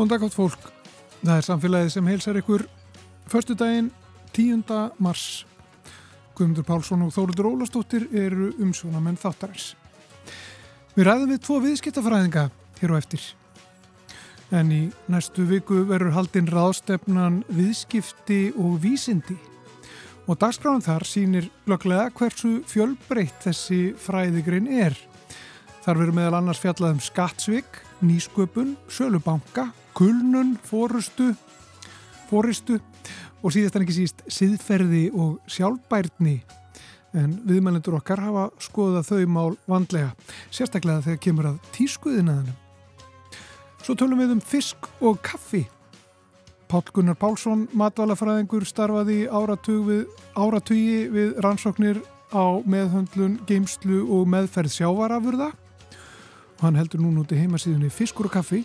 Góðan dag átt fólk. Það er samfélagið sem heilsar ykkur förstu daginn 10. mars. Guðmundur Pálsson og Þóruður Ólastóttir eru umsjónamenn þáttarins. Við ræðum við tvo viðskiptafræðinga hér og eftir. En í næstu viku verður haldinn ráðstefnan viðskipti og vísindi. Og dagskráðan þar sínir glögglega hversu fjölbreytt þessi fræðigrinn er. Þar verður meðal annars fjallað um skattsvik, nýsköpun, sölubanka, kulnun, fórustu, fóristu og síðast en ekki síst siðferði og sjálfbærni en viðmælendur okkar hafa skoðað þau mál vandlega, sérstaklega þegar kemur að tískuðinaðanum. Svo tölum við um fisk og kaffi. Pál Gunnar Pálsson, matvalafræðingur, starfaði áratug áratugi við rannsóknir á meðhöndlun, geimslu og meðferð sjávarafurða hann heldur núna út í heimasíðunni Fiskur og kaffi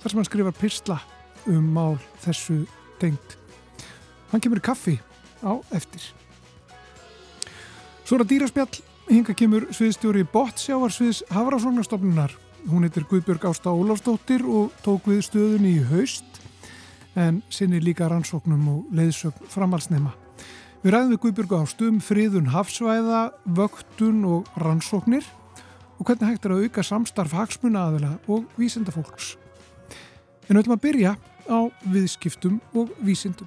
þar sem hann skrifar pyrsla um mál þessu tengt. Hann kemur kaffi á eftir. Svo er að dýraspjall, hinga kemur sviðstjóri Bottsjávarsviðs Hafrásóknarstofnunar. Hún heitir Guðbjörg Ásta Ólafsdóttir og tók við stöðunni í haust en sinni líka rannsóknum og leiðsögn framhalsnema. Við ræðum við Guðbjörg Ástum, friðun hafsvæða, vöktun og rannsóknir og hvernig hægt er að auka samstarf hagsmuna aðila og vísendafólks. En við ætlum að byrja á viðskiptum og vísindum.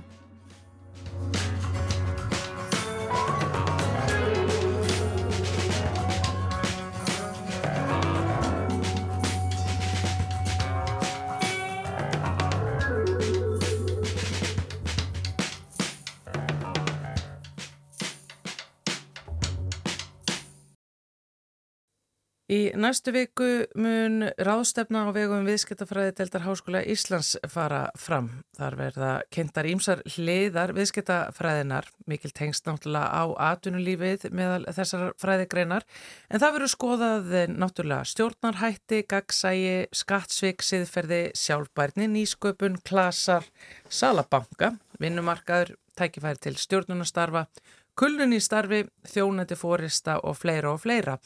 Í næstu viku mun ráðstefna á vegum viðskiptafræði deildar Háskóla Íslands fara fram. Þar verða kynntar ímsar hliðar viðskiptafræðinar, mikil tengst náttúrulega á atvinnulífið meðal þessar fræðigreinar, en það verður skoðað náttúrulega stjórnarhætti, gagsægi, skattsvik, siðferði, sjálfbærni, nýsköpun, klasar, salabanka, vinnumarkaður, tækifæri til stjórnunastarfa, kulnun í starfi, þjónandi fórista og fleira og fleira.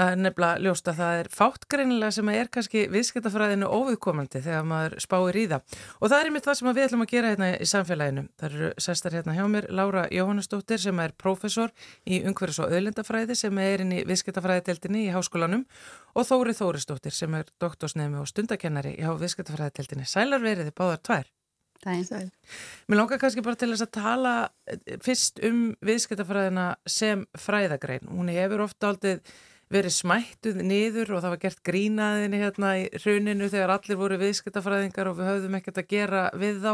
Það er nefnilega ljóst að það er fáttgreinilega sem er kannski viðskiptafræðinu óviðkomandi þegar maður spáir í það. Og það er einmitt það sem við ætlum að gera hérna í samfélaginu. Það eru sestar hérna hjá mér Laura Jóhannesdóttir sem er prófessor í umhverfis- og öðlindafræði sem er inn í viðskiptafræðiteldinni í háskólanum og Þóri Þórisdóttir sem er doktorsnemi og stundakennari í viðskiptafræðiteldinni. Sælar veriði báðar tvær. Mér langar kannski bara til þess að tala fyrst um viðskiptafræðina sem fræðagrein. Hún hefur ofta aldrei verið smættuð niður og það var gert grínaðinni hérna í rauninu þegar allir voru viðskiptafræðingar og við höfðum ekkert að gera við þá.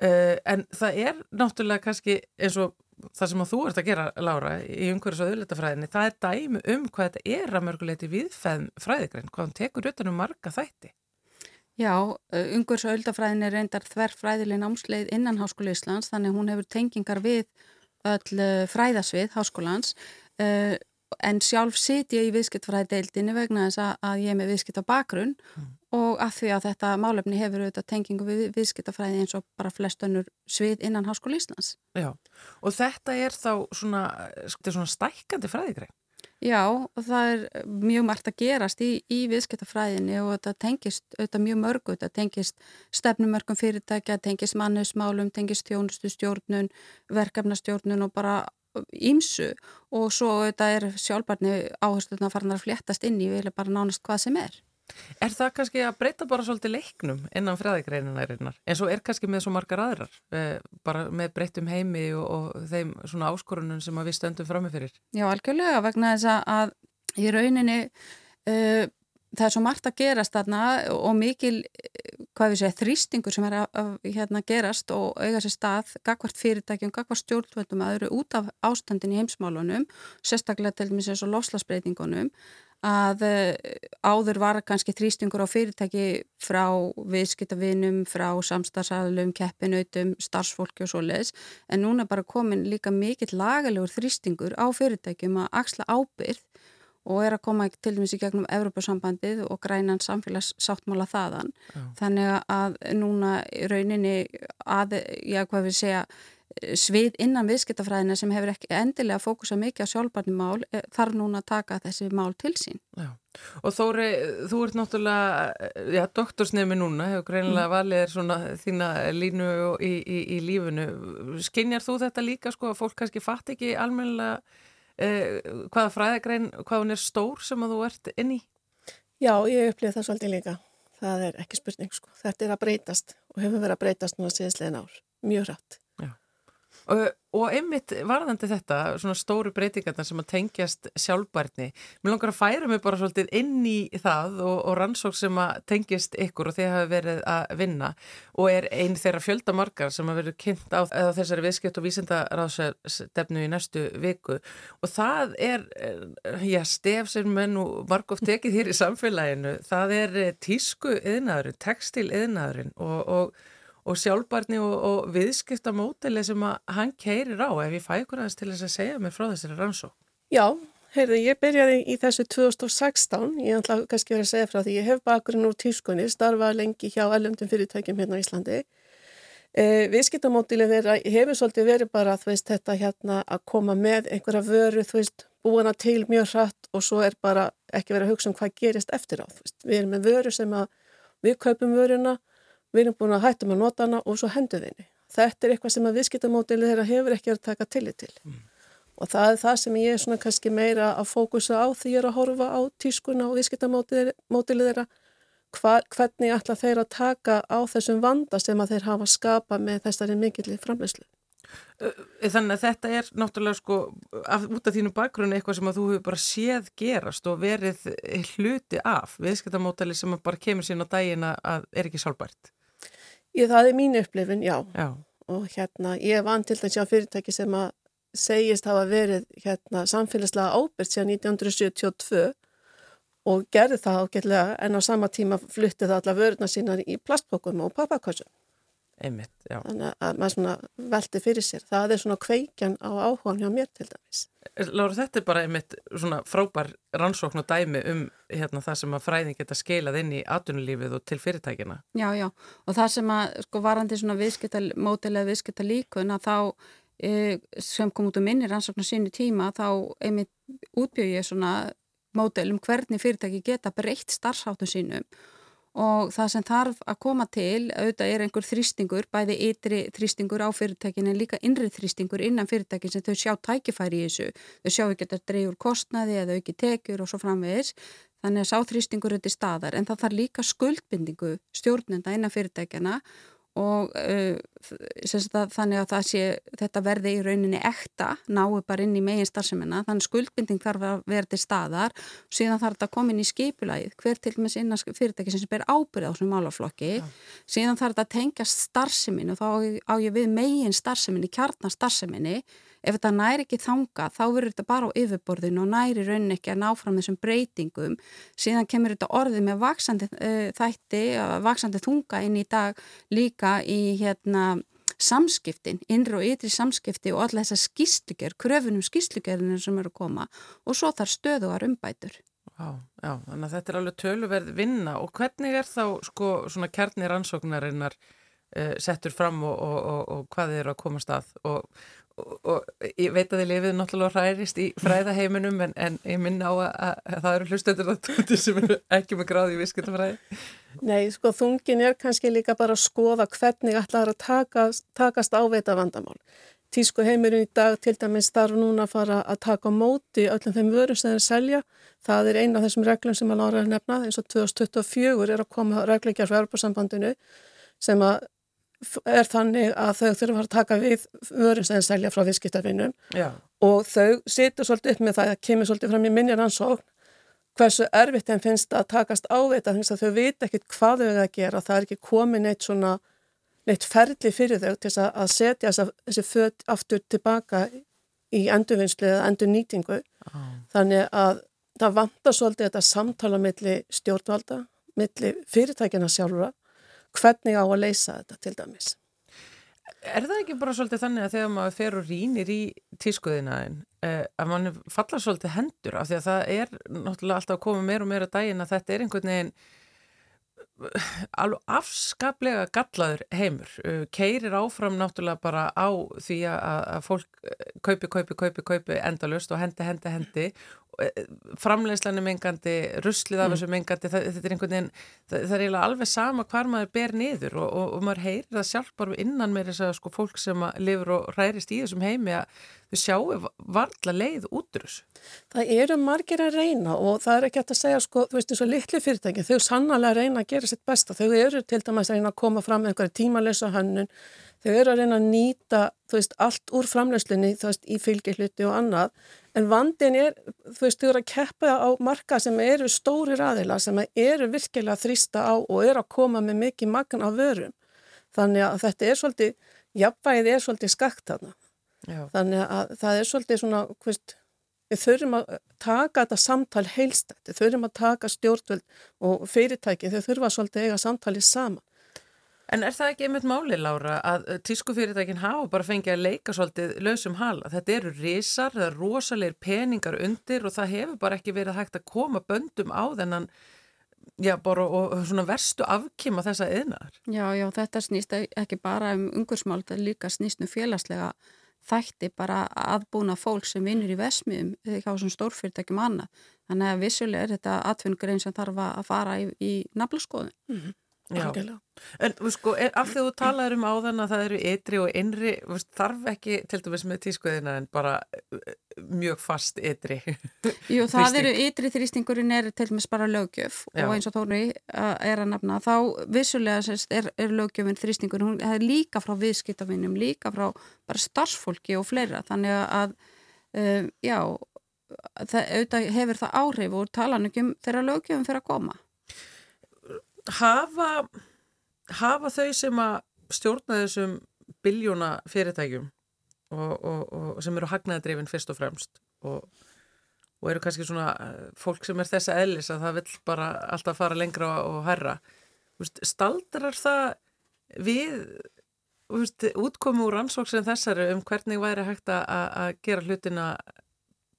Uh, en það er náttúrulega kannski eins og það sem þú ert að gera Lára í umhverjus og auðletafræðinni það er dæmi um hvað þetta er að mörguleiti viðfæðum fræðigrein, hvað hann tekur utan um marga þætti. Já, umhverjus og auðletafræðin er reyndar þverfræðileg námsleið innan Háskóla Íslands þannig hún hefur tengingar við öll fræðasvið Háskólans en sjálf sit ég í viðskiptfræðdeildinni vegna þess að ég er með viðskipt á bakgrunn mm. og að því að þetta málefni hefur auðvitað tengingu við viðskiptafræði eins og bara flest önnur svið innan Háskóli Íslands. Já, og þetta er þá svona, svona stækandi fræðigrein? Já, og það er mjög margt að gerast í, í viðskiptafræðinni og þetta tengist auðvitað mjög mörgu, þetta tengist stefnumörkum fyrirtækja, tengist mannusmálum, tengist þjónustu stjórnun, verkefnastjórnun og bara ímsu og svo þetta er sjálfbarni áhersluðna að fara að fléttast inn í vilja bara nánast hvað sem er. Er það kannski að breyta bara svolítið leiknum innan fræðigreininarinnar eins og er kannski með svo margar aðrar eh, bara með breytum heimi og, og þeim svona áskorunum sem við stöndum framifyrir? Já, algjörlega vegna þess að í rauninni uh, það er svo margt að gerast þarna og mikil segja, þrýstingur sem er að, að hérna, gerast og eiga sér stað gagvart fyrirtækjum, gagvart stjórnvöldum að eru út af ástandin í heimsmálunum sérstaklega til dæmis eins og loslasbreytingunum að eh, áður var kannski þrýstingur á fyrirtæki frá viðskiptavinum, frá samstarfsadlum, keppinautum, starfsfólki og svo leiðis en núna bara komin líka mikill lagalegur þrýstingur á fyrirtækjum að axla ábyrð og er að koma til dæmis í gegnum Evropasambandið og grænan samfélagssáttmála þaðan. Já. Þannig að núna rauninni að, já hvað við segja, svið innan viðskiptafræðina sem hefur ekki endilega fókusað mikið á sjálfbarnimál eh, þarf núna að taka þessi mál til sín. Já. Og Þóri, þú ert náttúrulega, já, doktorsnefni núna, hefur greinilega mm. valið svona þína línu í, í, í lífunu. Skinjar þú þetta líka, sko, að fólk kannski fatt ekki almennilega eh, hvaða fræðagrein, hvað hún er stór sem að þú ert inn í? Já, ég upplýði það svolítið líka. Það er ekki spurning, sko. Þetta er að breytast og hefur verið að breytast núna síðastlegin ár. Mjög rætt. Og, og einmitt varðandi þetta, svona stóru breytingarna sem að tengjast sjálfbærni, mér langar að færa mig bara svolítið inn í það og, og rannsók sem að tengjast ykkur og þið hafi verið að vinna og er einn þeirra fjöldamarkar sem að verið kynnt á, þessari viðskipt og vísindaráðsstefnu í næstu viku. Og það er, eh, já, stef sem menn og margóft tekið hér í samfélaginu, það er tísku yðnaðurinn, textil yðnaðurinn og, og og sjálfbarni og, og viðskiptamótili sem hann keirir á ef ég fæ ykkur aðeins til þess að segja mér frá þessari rannsók. Já, heyrðu, ég byrjaði í þessu 2016, ég ætla kannski verið að segja frá því, ég hef bakgrunn úr tískunni, starfa lengi hjá ellumdum fyrirtækjum hérna á Íslandi. E, viðskiptamótili hefur svolítið verið bara veist, þetta hérna að koma með einhverja vöru, þú veist, búina til mjög hratt og svo er bara ekki verið að hugsa um hvað gerist eftir á. Við erum með vöru sem að við kaupum vöruna við erum búin að hættum að nota hana og svo hendur við henni. Þetta er eitthvað sem að viðskiptamótilið þeirra hefur ekki að taka tillit til. Mm. Og það er það sem ég er svona kannski meira að fókusa á því ég er að horfa á tískuna og viðskiptamótilið þeirra. Hva, hvernig ætla þeir að taka á þessum vanda sem að þeir hafa skapa með þessari mikillir framleyslu. Þannig að þetta er náttúrulega sko af, út af þínu bakgrunni eitthvað sem að þú hefur bara séð gerast og verið hluti af viðskiptamótali sem bara kemur sín á daginn að er ekki sálbært. Ég, það er mín upplifin, já. já. Og hérna, ég vann til þess að fyrirtæki sem að segist hafa verið hérna samfélagslega ábyrgt síðan 1972 og gerði það ágætlega en á sama tíma fluttið alla vöruna sína í plastbókum og pappakassum. Einmitt, já. Þannig að maður svona velti fyrir sér. Það er svona kveikjan á áhugan hjá mér til dæmis. Lára, þetta er bara einmitt svona frábær rannsókn og dæmi um hérna það sem að fræðin geta skeilað inn í atunulífið og til fyrirtækina. Já, já. Og það sem að sko varandi svona viðskiptamótilega viðskipta líkun að þá e, sem kom út um minni rannsóknu sínu tíma þá einmitt útbjöð ég svona mótil um hvernig fyrirtæki geta breytt starfsáttu sínum og það sem þarf að koma til auðvitað er einhver þrýstingur, bæði ytri þrýstingur á fyrirtækinu en líka innrið þrýstingur innan fyrirtækin sem þau sjá tækifæri í þessu, þau sjá ekki að þetta dreyjur kostnaði eða ekki tekjur og svo framvegis. Þannig að sá þrýstingur til staðar. En það þarf líka skuldbindingu stjórnenda innan fyrirtækina og uh, að, þannig að sé, þetta verði í rauninni ekta, náu bara inn í megin starfseminna, þannig skuldbinding þarf að vera til staðar. Síðan þarf þetta að koma inn í skipulæð, hver til með sinna fyrirtæki sem ber ábyrð á svona málaflokki. Ja. síðan þarf þetta að tengja starfsemin og þá á ég við megin starfseminni, kjarnar starfseminni ef þetta næri ekki þanga þá verður þetta bara á yfirborðinu og næri raunin ekki að ná fram þessum breytingum. Síðan kemur þetta orðið með vaksandi uh, þætti, uh, vaksandi þunga inn í dag líka í hérna samskiptin, innri og ytri samskipti og alla þessar skýslugjör, kröfunum skýslugjörðinu sem eru að koma. Og svo þar stöðuar umbætur. Já, já, þannig að þetta er alveg töluverð vinna. Og hvernig er þá sko svona kjarnir ansóknarinnar uh, settur fram og, og, og, og hvað er að komast að? Og og ég veit að þið lifið náttúrulega hærist í fræðaheiminum en, en ég minna á að, að það eru hlustendur að tóti sem eru ekki með gráði í viskutafræði. Nei, sko þungin er kannski líka bara að skoða hvernig ætlaður að takast, takast áveita vandamál. Tísku heimurinn í dag til dæmis þarf núna að fara að taka á móti öllum þeim vörum sem þeir selja. Það er eina af þessum reglum sem að lára nefna eins og 2024 er að koma reglegjar fyrir Europasambandinu sem að er þannig að þau þurfa að taka við vörum sem selja frá viðskiptafinnum og þau situr svolítið upp með það að kemur svolítið fram í minnir ansókn hversu erfitt þeim finnst að takast ávita þannig að þau veit ekkit hvað þau er að gera það er ekki komið neitt svona neitt ferli fyrir þau til að setja þessi född aftur tilbaka í endurvinnslu eða endur nýtingu ah. þannig að það vantar svolítið þetta samtala millir stjórnvalda millir fyrirtækina sjálfura hvernig á að leysa þetta til dæmis. Er það ekki bara svolítið þannig að þegar maður fer og rínir í tískuðinaðin eh, að mann falla svolítið hendur af því að það er náttúrulega alltaf að koma meir og meira dægin að þetta er einhvern veginn alveg afskaplega gallaður heimur, uh, keirir áfram náttúrulega bara á því að, fólk kaupi, kaupi, kaupi, kaupi endalust og hendi, hendi, hendi framlegslanum mengandi, ruslið af mm. þessu mengandi, það, þetta er einhvern veginn það, það er eiginlega alveg sama hvar maður ber niður og, og, og maður heyrir það sjálf bara innan með þess að sko fólk sem lifur og hrærist í þessum heimi að þau sjáu varla leið út úr þessu. Það eru margir að reyna og það er ekki að segja sko, þú veist eins og litli fyrirtæki, þau sannlega reyna að gera sitt besta, þau eru til dæmis að reyna að koma fram með einhverju tímalösa hönnun, þau eru að reyna að nýta, þú veist, allt úr framlöslinni, þú veist, í fylgihluti og annað, en vandin er, þú veist, þau eru að keppa á marka sem eru stóri raðila, sem eru virkilega þrýsta á og eru að koma með mikið magn af vörum, þannig að þetta er svolítið, jafnvægið er svolítið skakt þarna. Já. Þannig að það er svolítið svona, hvist, við þurfum að taka þetta samtal heilstætt, við þurfum að taka stjórnvöld og fyrirtæki, þau þurfum að svolítið eiga samtalið saman. En er það ekki einmitt máli, Lára, að tískufyrirtækin hafa bara fengið að leika svolítið lausum hala? Þetta eru risar, það eru rosalegir peningar undir og það hefur bara ekki verið hægt að koma böndum á þennan Já, bara og svona verstu afkima þessa eðnar. Já, já, þetta snýst ekki bara um ungursmál, þetta líka snýst um félagslega þætti bara aðbúna fólk sem vinnur í vesmiðum hjá svona stórfyrirtækjum annað. Þannig að vissulega er þetta atvinnugrein sem þarf að fara í, í naflaskoðun. Mm -hmm. En sko, af því að þú talaður um áðan að það eru ytri og innri, þarf ekki til dæmis með tískuðina en bara eh, mjög fast ytri. Jú, það eru ytri þrýstingurinn er til dæmis bara lögjöf Já. og eins og tónu er að nefna, þá vissulega sérst, er, er lögjöfinn þrýstingurinn, það er líka frá viðskiptavinnum, líka frá bara starfsfólki og fleira, þannig að um, já, það hefur það áhrif og talan ekki um þegar lögjöfinn fyrir að koma hafa, hafa þau sem að stjórna þessum biljóna fyrirtækjum og, og, og sem eru hagnaðadrifin fyrst og fremst og, og eru kannski svona eh, fólk sem er þessa ellis að það vil bara alltaf fara lengra og herra staldrar það við veist, útkomi úr ansvóksin þessari um hvernig væri hægt að gera hlutina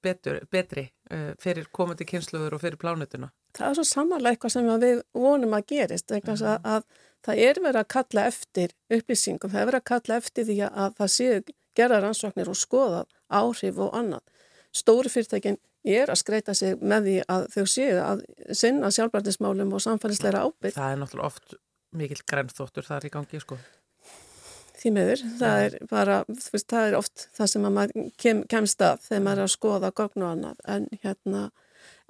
betur, betri uh, fyrir komandi kynsluður og fyrir plánutuna? Það er svo samanlega eitthvað sem við vonum að gerist, mm. að, að það er verið að kalla eftir upplýsingum, það er verið að kalla eftir því að það séu gerðar ansvoknir og skoða áhrif og annað. Stóri fyrirtækin er að skreita sig með því að þau séu að sinna sjálfbærtismálum og samfélagsleira ábyrg. Það er náttúrulega oft mikil grænþóttur þar í gangi, sko því miður, það er bara veist, það er oft það sem að maður kem, kemst að þegar maður er að skoða gogn og annað en hérna,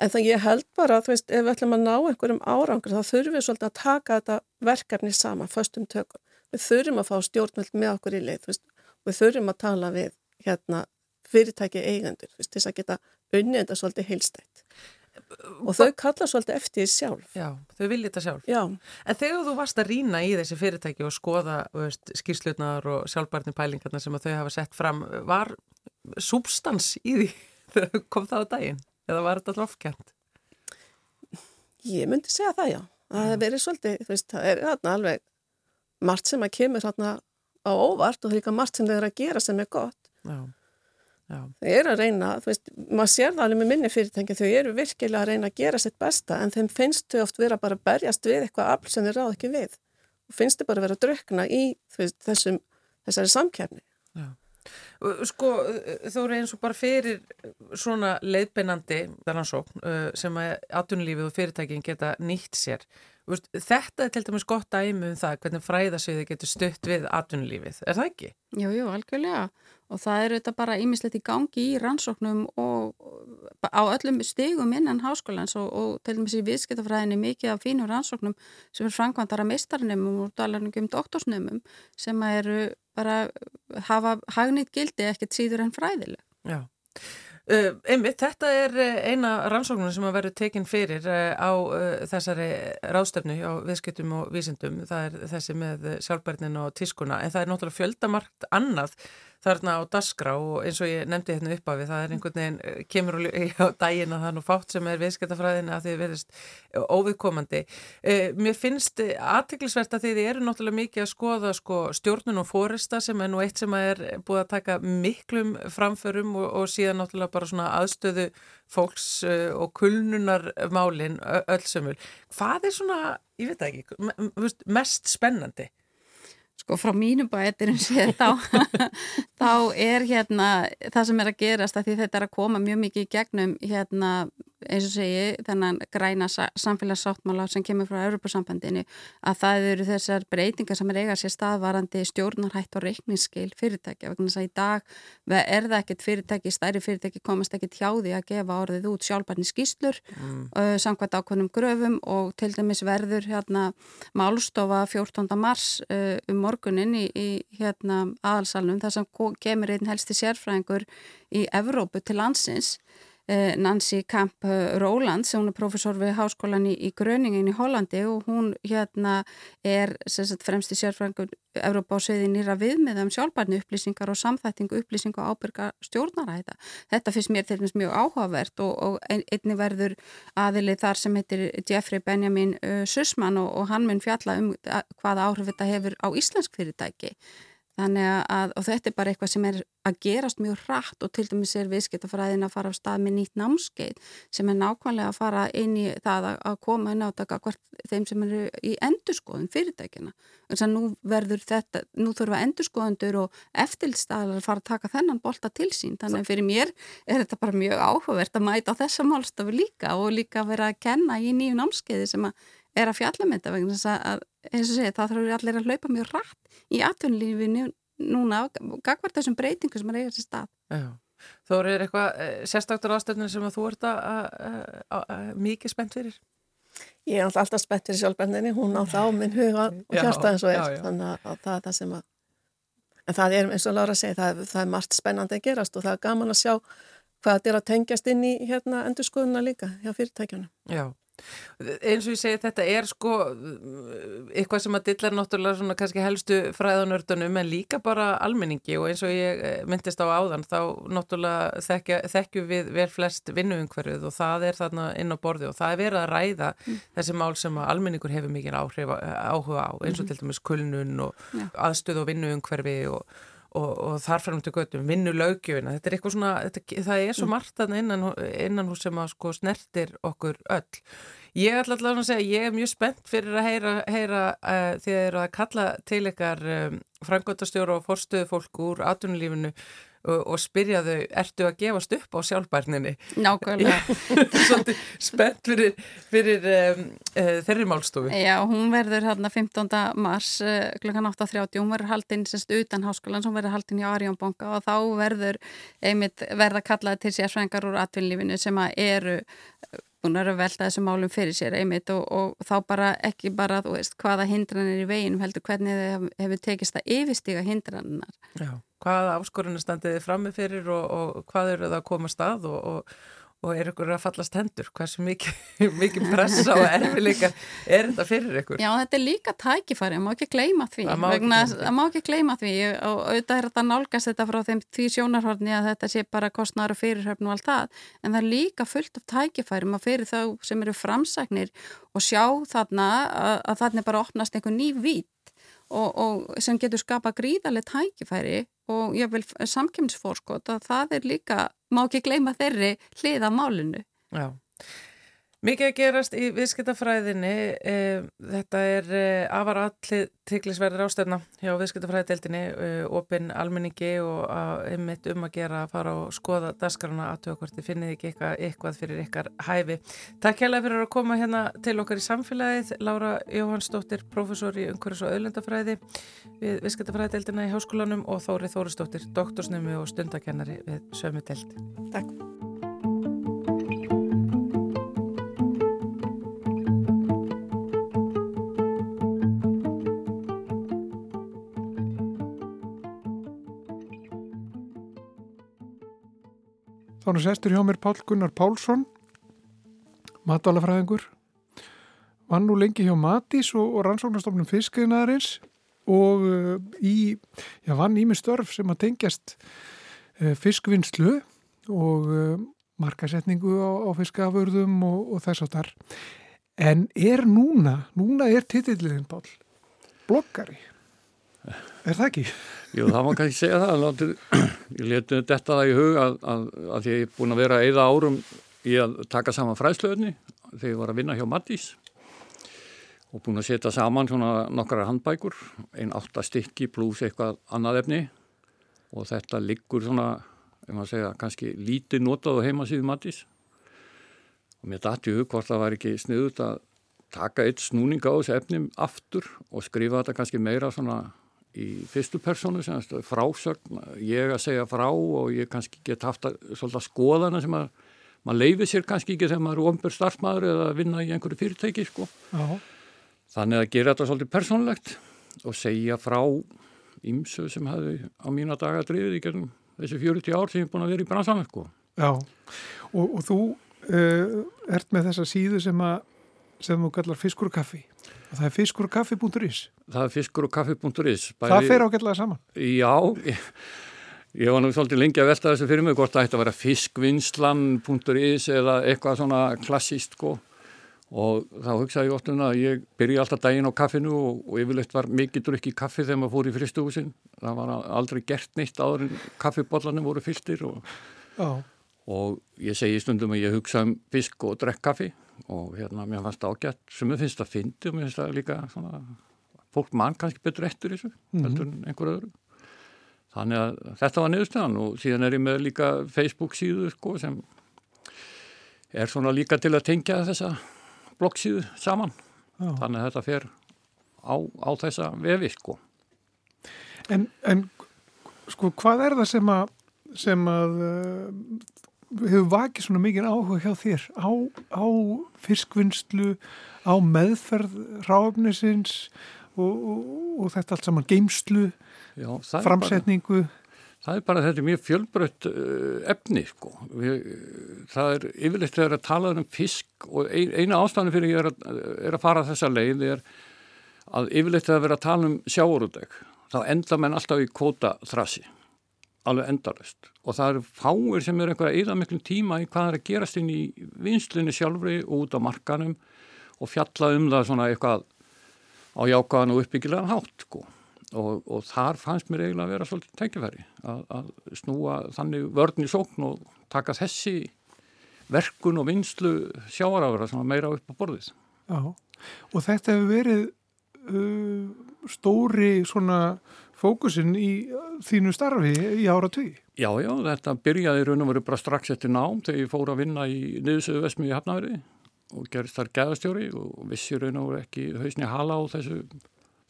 en það ég held bara þú veist, ef við ætlum að ná einhverjum árangur þá þurfum við svolítið að taka þetta verkefni saman, föstum tökum. Við þurfum að fá stjórnvöld með okkur í leið veist, við þurfum að tala við hérna, fyrirtæki eigendur veist, til að geta unnið þetta svolítið heilstætt og þau kalla svolítið eftir sjálf. Já, þau vilja þetta sjálf. Já. En þegar þú varst að rína í þessi fyrirtæki og skoða skýrslutnar og sjálfbarni pælingarna sem þau hafa sett fram var substans í því þegar kom það á daginn eða var þetta ofkjent? Ég myndi segja það já það hefur verið svolítið, þú veist, það er þarna alveg margt sem að kemur þarna á óvart og það er líka margt sem eru að gera sem er gott Já Já. Þau eru að reyna, þú veist, maður sér það alveg með minni fyrirtæki, þau eru virkilega að reyna að gera sitt besta en þeim finnst þau oft vera bara að berjast við eitthvað afl sem þau ráð ekki við og finnst þau bara vera að drökna í veist, þessum, þessari samkjærni. Já. Sko, þú eru eins og bara fyrir svona leiðbeinandi rannsókn sem að atvinnulífið og fyrirtækin geta nýtt sér. Þetta er til dæmis gott dæmi um það hvernig fræðasviði getur stutt við atvinnulífið, er það ekki? Jú, jú, algjörlega og það eru þetta bara ímislegt í gangi í rannsóknum og á öllum stigum innan háskólans og, og til dæmis í viðskiptafræðinni mikið af fínum rannsóknum sem er framkvæmdara meistarnumum og dalarningum doktorsnumum sem eru bara hafa hagnit gildi ekkert síður en fræðileg. Já. Uh, einmitt, þetta er eina rannsóknum sem að verður tekinn fyrir uh, á uh, þessari ráðstöfnu á viðskiptum og vísindum, það er þessi með sjálfbærnin og tískuna, en það er náttúrulega fjöldamarkt annað þarna á dasgra og eins og ég nefndi hérna upp af við, það er einhvern veginn, eh, kemur á daginn að það er nú fátt sem er viðskiptafræðina að þið verðist óviðkomandi. Eh, mér finnst aðtiklisvert að þið eru náttúrulega mikið að skoða sko, stjórnun og fórista sem er nú eitt sem er búið að taka miklum framförum og, og síðan náttúrulega bara svona aðstöðu fólks eh, og kulnunarmálin öllsumul. Hvað er svona, ég veit ekki, mest spennandi? Sko frá mínum bætirum séð þá, þá er hérna það sem er að gerast að því þetta er að koma mjög mikið í gegnum hérna eins og segi þennan græna samfélagssáttmála sem kemur frá Europasambandinu að það eru þessar breytingar sem er eiga sér staðvarandi stjórnarhætt og reikningsskil fyrirtækja vegna þess að í dag er það ekkert fyrirtæki, stærri fyrirtæki komast ekkert hjá því að gefa orðið út sjálfbarni skýslur mm. uh, samkvæmt ákvönum gröfum og til dæmis verður hérna málstofa 14. mars uh, um morgunin í, í hérna aðalsalunum þar sem kemur einn helsti sérfræðingur í Evrópu til landsins Nancy Kamp eh, Róland sem hún er profesor við háskólan í, í Gröningin í Hollandi og hún hérna er sagt, fremst í sérfrangur Európa á sviði nýra viðmiða um sjálfbarni upplýsingar og samþættingu upplýsingar og ábyrga stjórnaræta. Þetta finnst mér til dæmis mjög áhugavert og, og einni verður aðilið þar sem heitir Jeffrey Benjamin uh, Sussman og, og hann mun fjalla um hvaða áhrif þetta hefur á íslensk fyrirtæki. Þannig að, og þetta er bara eitthvað sem er að gerast mjög hratt og til dæmis er viðskiptafræðin að fara á stað með nýtt námskeið sem er nákvæmlega að fara inn í það að koma inn á þetta hvert þeim sem eru í endurskoðun fyrirtækina. Þannig að nú verður þetta, nú þurfa endurskoðundur og eftirlstaðar að fara að taka þennan bolta til sín. Þannig að fyrir mér er þetta bara mjög áhugavert að mæta á þessa málstafu líka og líka vera að kenna í nýju námskeiði sem að er að fjalla með þetta vegna þess að, eins og segja, það þarf allir að hlaupa mjög rætt í atvinnulífinu núna gagvar þessum breytingu sem er eigað sér stað. Já. Þó er eitthvað eh, sérstaktur ástöðnir sem að þú ert að mikið spennt fyrir? Ég er alltaf spennt fyrir sjálfbendinni, hún á þá minn huga og hjarta eins og eitt, þannig að það er það sem að, en það er eins og Laura segi, það, það er margt spennandi að gerast og það er gaman að sjá hvað þetta er að tengjast inn í hérna endurskoðuna líka hjá fyrirtækjunum. Já eins og ég segi þetta er sko eitthvað sem að dillar náttúrulega svona kannski helstu fræðanördunum en líka bara almenningi og eins og ég eh, myndist á áðan þá náttúrulega þekkja, þekkju við vel flest vinnuumhverfið og það er þarna inn á borði og það er verið að ræða mm. þessi mál sem að almenningur hefur mikið áhuga á eins og mm. til dæmis kulnun og ja. aðstöð og vinnuumhverfi og og, og þar fram til göttum, vinnu laugjöfina þetta er eitthvað svona, þetta, það er svo mm. margt innan, innan hús sem að sko snertir okkur öll. Ég ætla alltaf að segja, ég er mjög spennt fyrir að heyra, heyra uh, því að þið eru að kalla til ykkar um, frangöndastjóra og forstöðu fólk úr atvinnulífinu og, og spyrja þau, ertu að gefast upp á sjálfbærninni? Nákvæmlega. Svolítið spennt fyrir, fyrir um, uh, þeirri málstofu. Já, hún verður hérna 15. mars uh, kl. 8.30, hún verður haldinn semst utan háskólan, hún verður haldinn hjá Arjónbonga og þá verður einmitt verða kallaði til sérfrængar úr atvinnlífinu sem að eru búin að velta þessum málum fyrir sér einmitt og, og þá bara ekki bara veist hvaða hindranir í veginum heldur hvernig þið hefur tekist að yfirstíga hindrannar. Já hvaða áskorunir standiði frammi fyrir og, og hvað eru það að koma stað og, og, og er ykkur að fallast hendur? Hversu mikið, mikið pressa og erfileikar er þetta fyrir ykkur? Já, þetta er líka tækifæri, má ekki gleyma því. Má ekki, gleyma því. og auðvitað er þetta nálgast þetta frá þeim því sjónarhorni að þetta sé bara kostnæður og fyrirhörn og allt það, en það er líka fullt af tækifæri maður fyrir þá sem eru framsagnir og sjá þarna að, að þarna bara opnast einhver ný vít og, og sem getur skapa gríðarlega tækifæri og ég vil samkjömsforskot að það er líka, má ekki gleyma þeirri hliða málinu. Já. Mikið að gerast í viðskiptafræðinni, e, þetta er e, afar aðtiklisverðir ástöfna hjá viðskiptafræðideldinni, e, opinn almenningi og einmitt um að gera að fara og skoða dasgrana aðtöða hvort þið finnið ekki eitthvað, eitthvað fyrir ykkar hæfi. Takk hérlega fyrir að koma hérna til okkar í samfélagið, Laura Jóhannsdóttir, professor í umhverfis og auðlendafræði við viðskiptafræðideldina í háskólanum og Þóri Þórisdóttir, doktorsnemi og stundakennari við sömu deld. Takk. Er sestur hjá mér Pál Gunnar Pálsson, matalafræðingur, vann nú lengi hjá Matís og, og rannsóknastofnum fiskiðnaðarins og uh, í, já, vann í mig störf sem að tengjast uh, fiskvinnslu og uh, markasetningu á, á fiskaförðum og, og þess að þar. En er núna, núna er titillin Pál, bloggari. Er það ekki? Jú, það má kannski segja það. Látið, ég leti þetta það í hug að, að, að ég er búin að vera eða árum í að taka saman fræðslöðni þegar ég var að vinna hjá Mattís og búin að setja saman svona nokkara handbækur, einn áttastikki pluss eitthvað annað efni og þetta liggur svona, ef maður segja, kannski lítið notað á heimasíðu Mattís og mér dætti hug hvort það var ekki sniðut að taka eitt snúning á þessu efnim aftur og skrifa þetta kannski meira svona í fyrstu personu sem frásögn, ég að segja frá og ég kannski get haft að, svolítið skoðana sem að maður leifir sér kannski ekki þegar maður er ombur starfsmæður eða vinna í einhverju fyrirtæki sko. þannig að gera þetta svolítið persónlegt og segja frá ímsu sem hefði á mína daga drifið í gerðum þessi 40 ár sem ég er búin að vera í bransanlega sko. Já, og, og þú uh, ert með þessa síðu sem að sem þú kallar fiskur og kaffi það er fiskur og kaffi.is Það er fiskur og kaffi.is Það fer ágætlega saman. Já, ég, ég var nú svolítið lengi að velta þessu fyrir mig hvort það ætti að vera fiskvinnslan.is eða eitthvað svona klassíst sko. Og þá hugsaði ég ofta um að ég byrji alltaf daginn á kaffinu og, og yfirleitt var mikið drukki kaffi þegar maður fór í fristuhúsin það var aldrei gert neitt áður en kaffibollanum voru fylltir og, og ég segi stundum að ég hugsa um fisk og drekk kaffi og hérna mér fannst það ágætt sem ég finnst það fyndi og mér finnst það líka svona, fólk mann kannski betur eftir þessu mm -hmm. einhver öðru þannig að þetta var niðurstæðan og síðan er ég með líka Facebook síðu sko sem er svona líka til að tengja þessa bloggsíðu saman Já. þannig að þetta fer á, á þessa vefi sko En, en sko hvað er það sem að sem að uh, hefur vakið svona mikið áhuga hjá þér á, á fiskvinnslu, á meðferð ráfnisins og, og, og þetta allt saman geimslu, Já, framsetningu. Bara, það er bara þetta mjög fjölbrött uh, efni sko. Við, það er yfirleitt þegar að tala um fisk og ein, eina ástæðan fyrir ég er að, er að fara þessa leið er að yfirleitt þegar að vera að tala um sjáurúdeg þá enda menn alltaf í kvóta þrasi alveg endarist og það eru fáir sem eru einhverja eða miklum tíma í hvað er að gerast inn í vinslunni sjálfri og út á markanum og fjalla um það svona eitthvað á jákaðan og uppbyggilegan hátt sko. og, og þar fannst mér eiginlega að vera svolítið tækifæri að, að snúa þannig vörðin í sókn og taka þessi verkun og vinslu sjáarafra var meira upp á borðið Já, og þetta hefur verið uh, stóri svona fókusin í þínu starfi í ára tugi? Já, já, þetta byrjaði raun og veru bara strax eftir nám þegar ég fór að vinna í niðursöðu Vesmi í Hafnafjörði og gerist þar gæðastjóri og vissi raun og veru ekki hausni hala á þessu,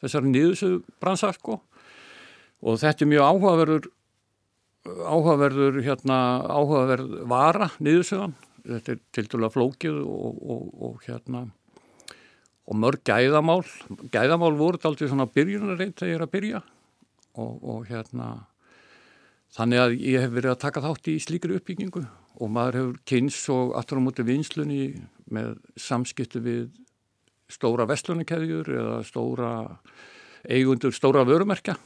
þessari niðursöðu brannsarko og þetta er mjög áhugaverður áhugaverður hérna áhugaverð vara niðursöðan þetta er til dæla flókið og, og, og hérna og mörg gæðamál. Gæðamál voru alltaf svona byrjunarreit þegar ég er að byrja og, og hérna þannig að ég hef verið að taka þátt í slíkri uppbyggingu og maður hefur kynns og aftur á móti vinslunni með samskiptu við stóra vestlunarkeðjur eða stóra eigundur stóra vörumerkja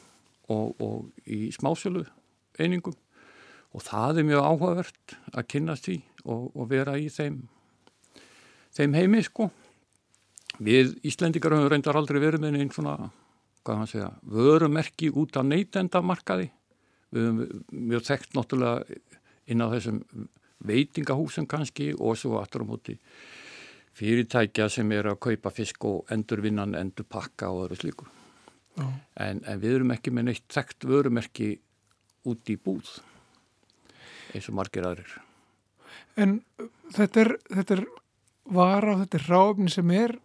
og, og í smásölu einingum. Og það er mjög áhugavert að kynast því og, og vera í þeim þeim heimi sko. Við Íslendikar höfum reyndar aldrei verið með einn svona hvað maður segja, vörumerki út af neytendamarkaði. Við höfum mjög þekkt náttúrulega inn á þessum veitingahúsum kannski og svo aftur á móti fyrirtækja sem er að kaupa fisk og endurvinnan, endurpakka og öðru slíku. En, en við erum ekki með neitt þekkt vörumerki út í búð eins og margir aðrir. En þetta er, þetta er vara, þetta er ráfni sem er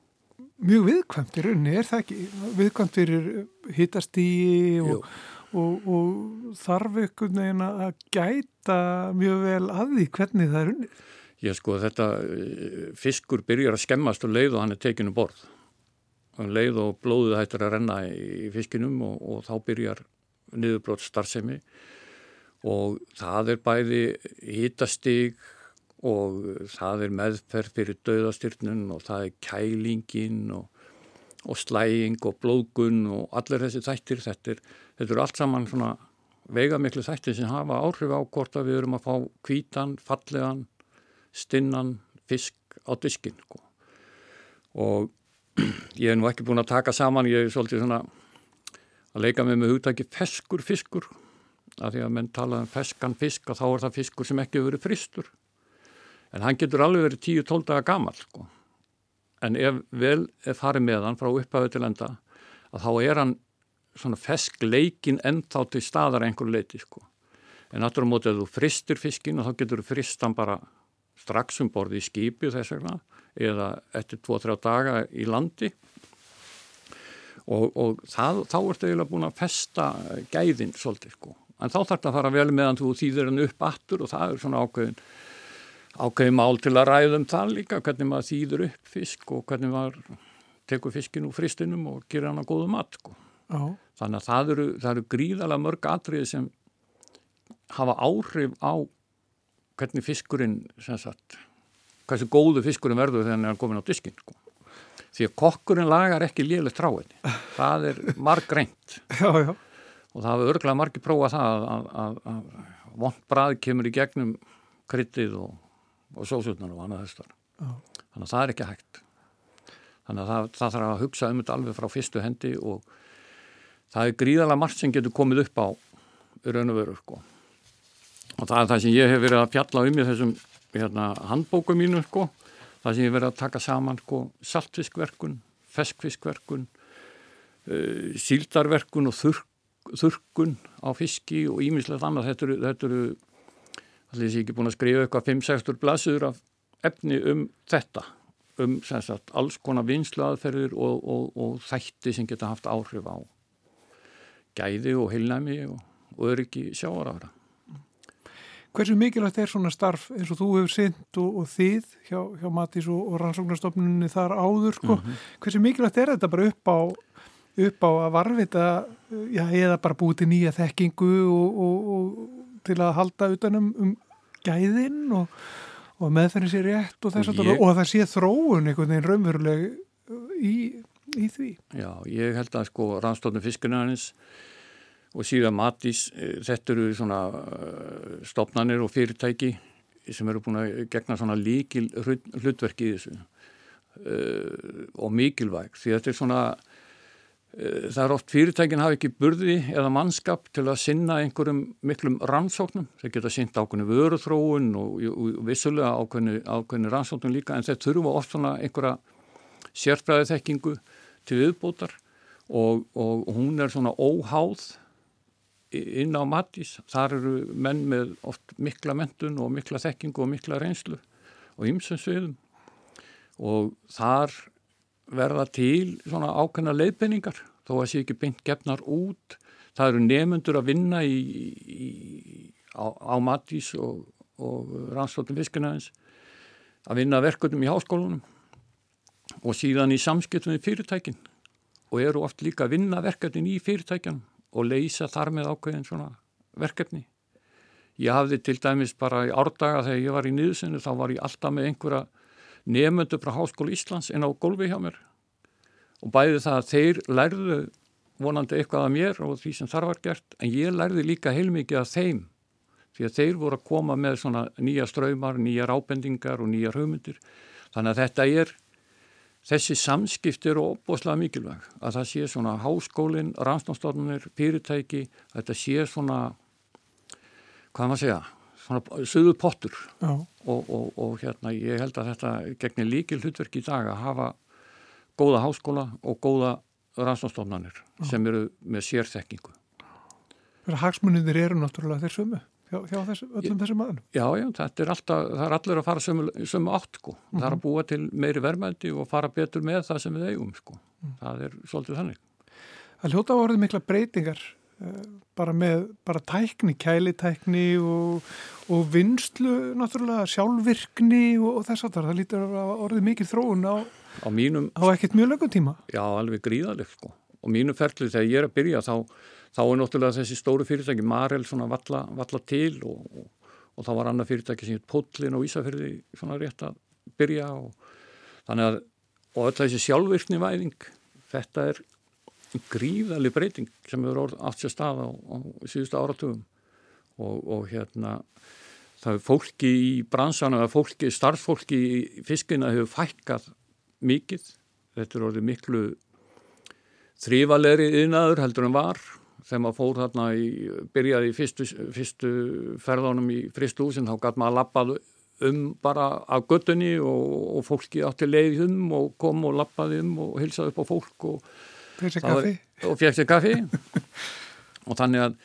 mjög viðkvæmt í rauninni, er það ekki? Viðkvæmt fyrir hittastíi og, og, og þarf einhvern veginn að gæta mjög vel að því hvernig það er unni? Já sko þetta eh, fiskur byrjar að skemmast og leið og hann er tekinu borð. Og leið og blóðið hættir að renna í fiskinum og, og þá byrjar niðurbrótt starfsemi og það er bæði hittastíg og það er meðferð fyrir döðastyrnun og það er kælingin og, og slæging og blóðgun og allir þessi þættir, þetta er, þetta er allt saman svona veigamiklu þættir sem hafa áhrif á hvort að við erum að fá kvítan, fallegan, stinnan, fisk á diskin sko. og ég er nú ekki búin að taka saman, ég er svolítið svona að leika með með hugtaki feskur fiskur af því að menn tala um feskan fisk og þá er það fiskur sem ekki hefur verið fristur en hann getur alveg verið 10-12 daga gamal sko. en ef vel er farið með hann frá upphæðu til enda að þá er hann svona fesk leikin ennþá til staðar einhver leiti sko. en náttúrulega mótið að þú fristir fiskin og þá getur þú fristan bara strax um borði í skipi þess vegna eða eftir 2-3 daga í landi og, og það, þá ertu eiginlega búin að festa gæðin svolítið sko. En þá þarf það að fara vel meðan þú þýðir hann upp aftur og það er svona ákveðin ákveðin mál til að ræða um það líka, hvernig maður þýður upp fisk og hvernig maður tekur fiskin úr fristinum og gerir hann að góðu mat sko. Þannig að það eru, það eru gríðalega mörg atriði sem hafa áhrif á hvernig fiskurinn sem sagt, hversu góðu fiskurinn verður þegar hann er komin á diskin sko. því að kokkurinn lagar ekki liðlegt tráinni það er marg reynd og það hafa örglega margi prófað það að, að, að vond brað kemur í gegnum kryttið og, og sósutnar og annað þessar þannig að það er ekki hægt. Þannig að það, það þarf að hugsa um þetta alveg frá fyrstu hendi og það er gríðalega margt sem getur komið upp á raun og veru sko. Og það er það sem ég hef verið að fjalla um í þessum hérna, handbóku mínu sko, það sem ég hef verið að taka saman sko, saltfiskverkun, feskfiskverkun uh, síldarverkun og þurk, þurkun á fiski og ímislegt annað. Þetta eru, þetta eru allir ég ekki búin að skrifa eitthvað 5-6 blasur af efni um þetta um sagt, alls konar vinslu aðferðir og, og, og þætti sem geta haft áhrif á gæði og heilnæmi og, og öryggi sjáarafra Hversu mikilvægt er svona starf eins og þú hefur synd og, og þið hjá, hjá Matís og, og rannsóknarstofnunni þar áður sko? Mm -hmm. Hversu mikilvægt er þetta bara upp á, upp á að varfita já, eða bara búið til nýja þekkingu og, og til að halda utanum um gæðin og meðferðin sér rétt og þess að ég... og það sé þróun einhvern veginn raunveruleg í, í því? Já, ég held að sko rannsóknarstofnun fiskunarins og síðan matís, eh, þetta eru svona eh, stopnarnir og fyrirtæki sem eru búin að gegna svona líkil hlutverki í þessu uh, og mikilvæg því þetta er svona uh, það er oft fyrirtækin hafa ekki burði eða mannskap til að sinna einhverjum miklum rannsóknum, þeir geta sinnt ákveðinu vöruþróun og, og, vissulega ákveðinu, ákveðinu rannsóknum líka en þeir þurfa oft svona einhverja sérfræði þekkingu til viðbótar og, og hún er svona óháð inn á Matís, þar eru menn með oft mikla mentun og mikla þekkingu og mikla reynslu og ymsum sviðum. Og þar verða til svona ákveðna leiðbenningar þó að sé ekki beint gefnar út það eru nefnundur að vinna í, í, á, á Matís og, og rannstóttum fiskunæðins að vinna verkefnum í háskólunum og síðan í samskiptum við fyrirtækin og eru oft líka að vinna verkefnin í fyrirtækjanum og leysa þar með ákveðin svona verkefni. Ég hafði til dæmis bara í árdaga þegar ég var í nýðsinu þá var ég alltaf með einhverja nefnöndu frá Háskólu Íslands inn á gólfi hjá mér. Og bæði það að þeir lærðu vonandi eitthvað að mér og því sem þar var gert en ég lærði líka heilmikið að þeim. Því að þeir voru að koma með svona nýja ströymar, nýja rábendingar og nýja hugmyndir. Þannig að þetta er Þessi samskipt eru óbúslega mikilvæg. Að það sé svona háskólinn, rannstónstofnunir, fyrirtæki, þetta sé svona, hvað maður segja, svona söðu pottur og, og, og hérna ég held að þetta gegnir líkil hlutverk í dag að hafa góða háskóla og góða rannstónstofnunir sem eru með sérþekkingu. Hagsmunir eru náttúrulega þeir sömu hjá, hjá þessu, öllum þessum aðlum. Já, já, þetta er alltaf, það er allir að fara sömu, sömu átt, sko. Mm -hmm. Það er að mhm. búa til meiri verðmændi og fara betur með það sem við eigum, sko. Mm. Það er svolítið þannig. Það hljóta á orðið mikla breytingar bara með, bara tækni, kælitækni og, og vinslu, náttúrulega, sjálfvirkni og, og þess að það, lítur á orðið mikil þróun á, á, mínum, á ekkert mjög lögum tíma. Já, alveg gríðalegt, sko. Og mínu ferlið þegar ég er að byrja þá þá er náttúrulega þessi stóru fyrirtæki Marel svona valla, valla til og, og, þá var annað fyrirtæki sem heit Póllin og Ísafjörði svona rétt að byrja og þannig að og öll þessi sjálfvirkni væðing þetta er gríðali breyting sem eru átt sér stað á, á síðustu áratugum. Og, og hérna það er fólki í bransana eða fólki, starffólki í fiskina hefur fækkað mikið. Þetta er orðið miklu þrývalegri yðnaður heldur en var þegar maður fór þarna í, byrjaði í fyrstu, fyrstu ferðánum í fristúsin þá gæti maður að lappað um bara af göttunni og, og fólki átti leið um og kom og lappaði um og hilsaði upp á fólk og kaffi. og fekk sér kaffi. Og þannig að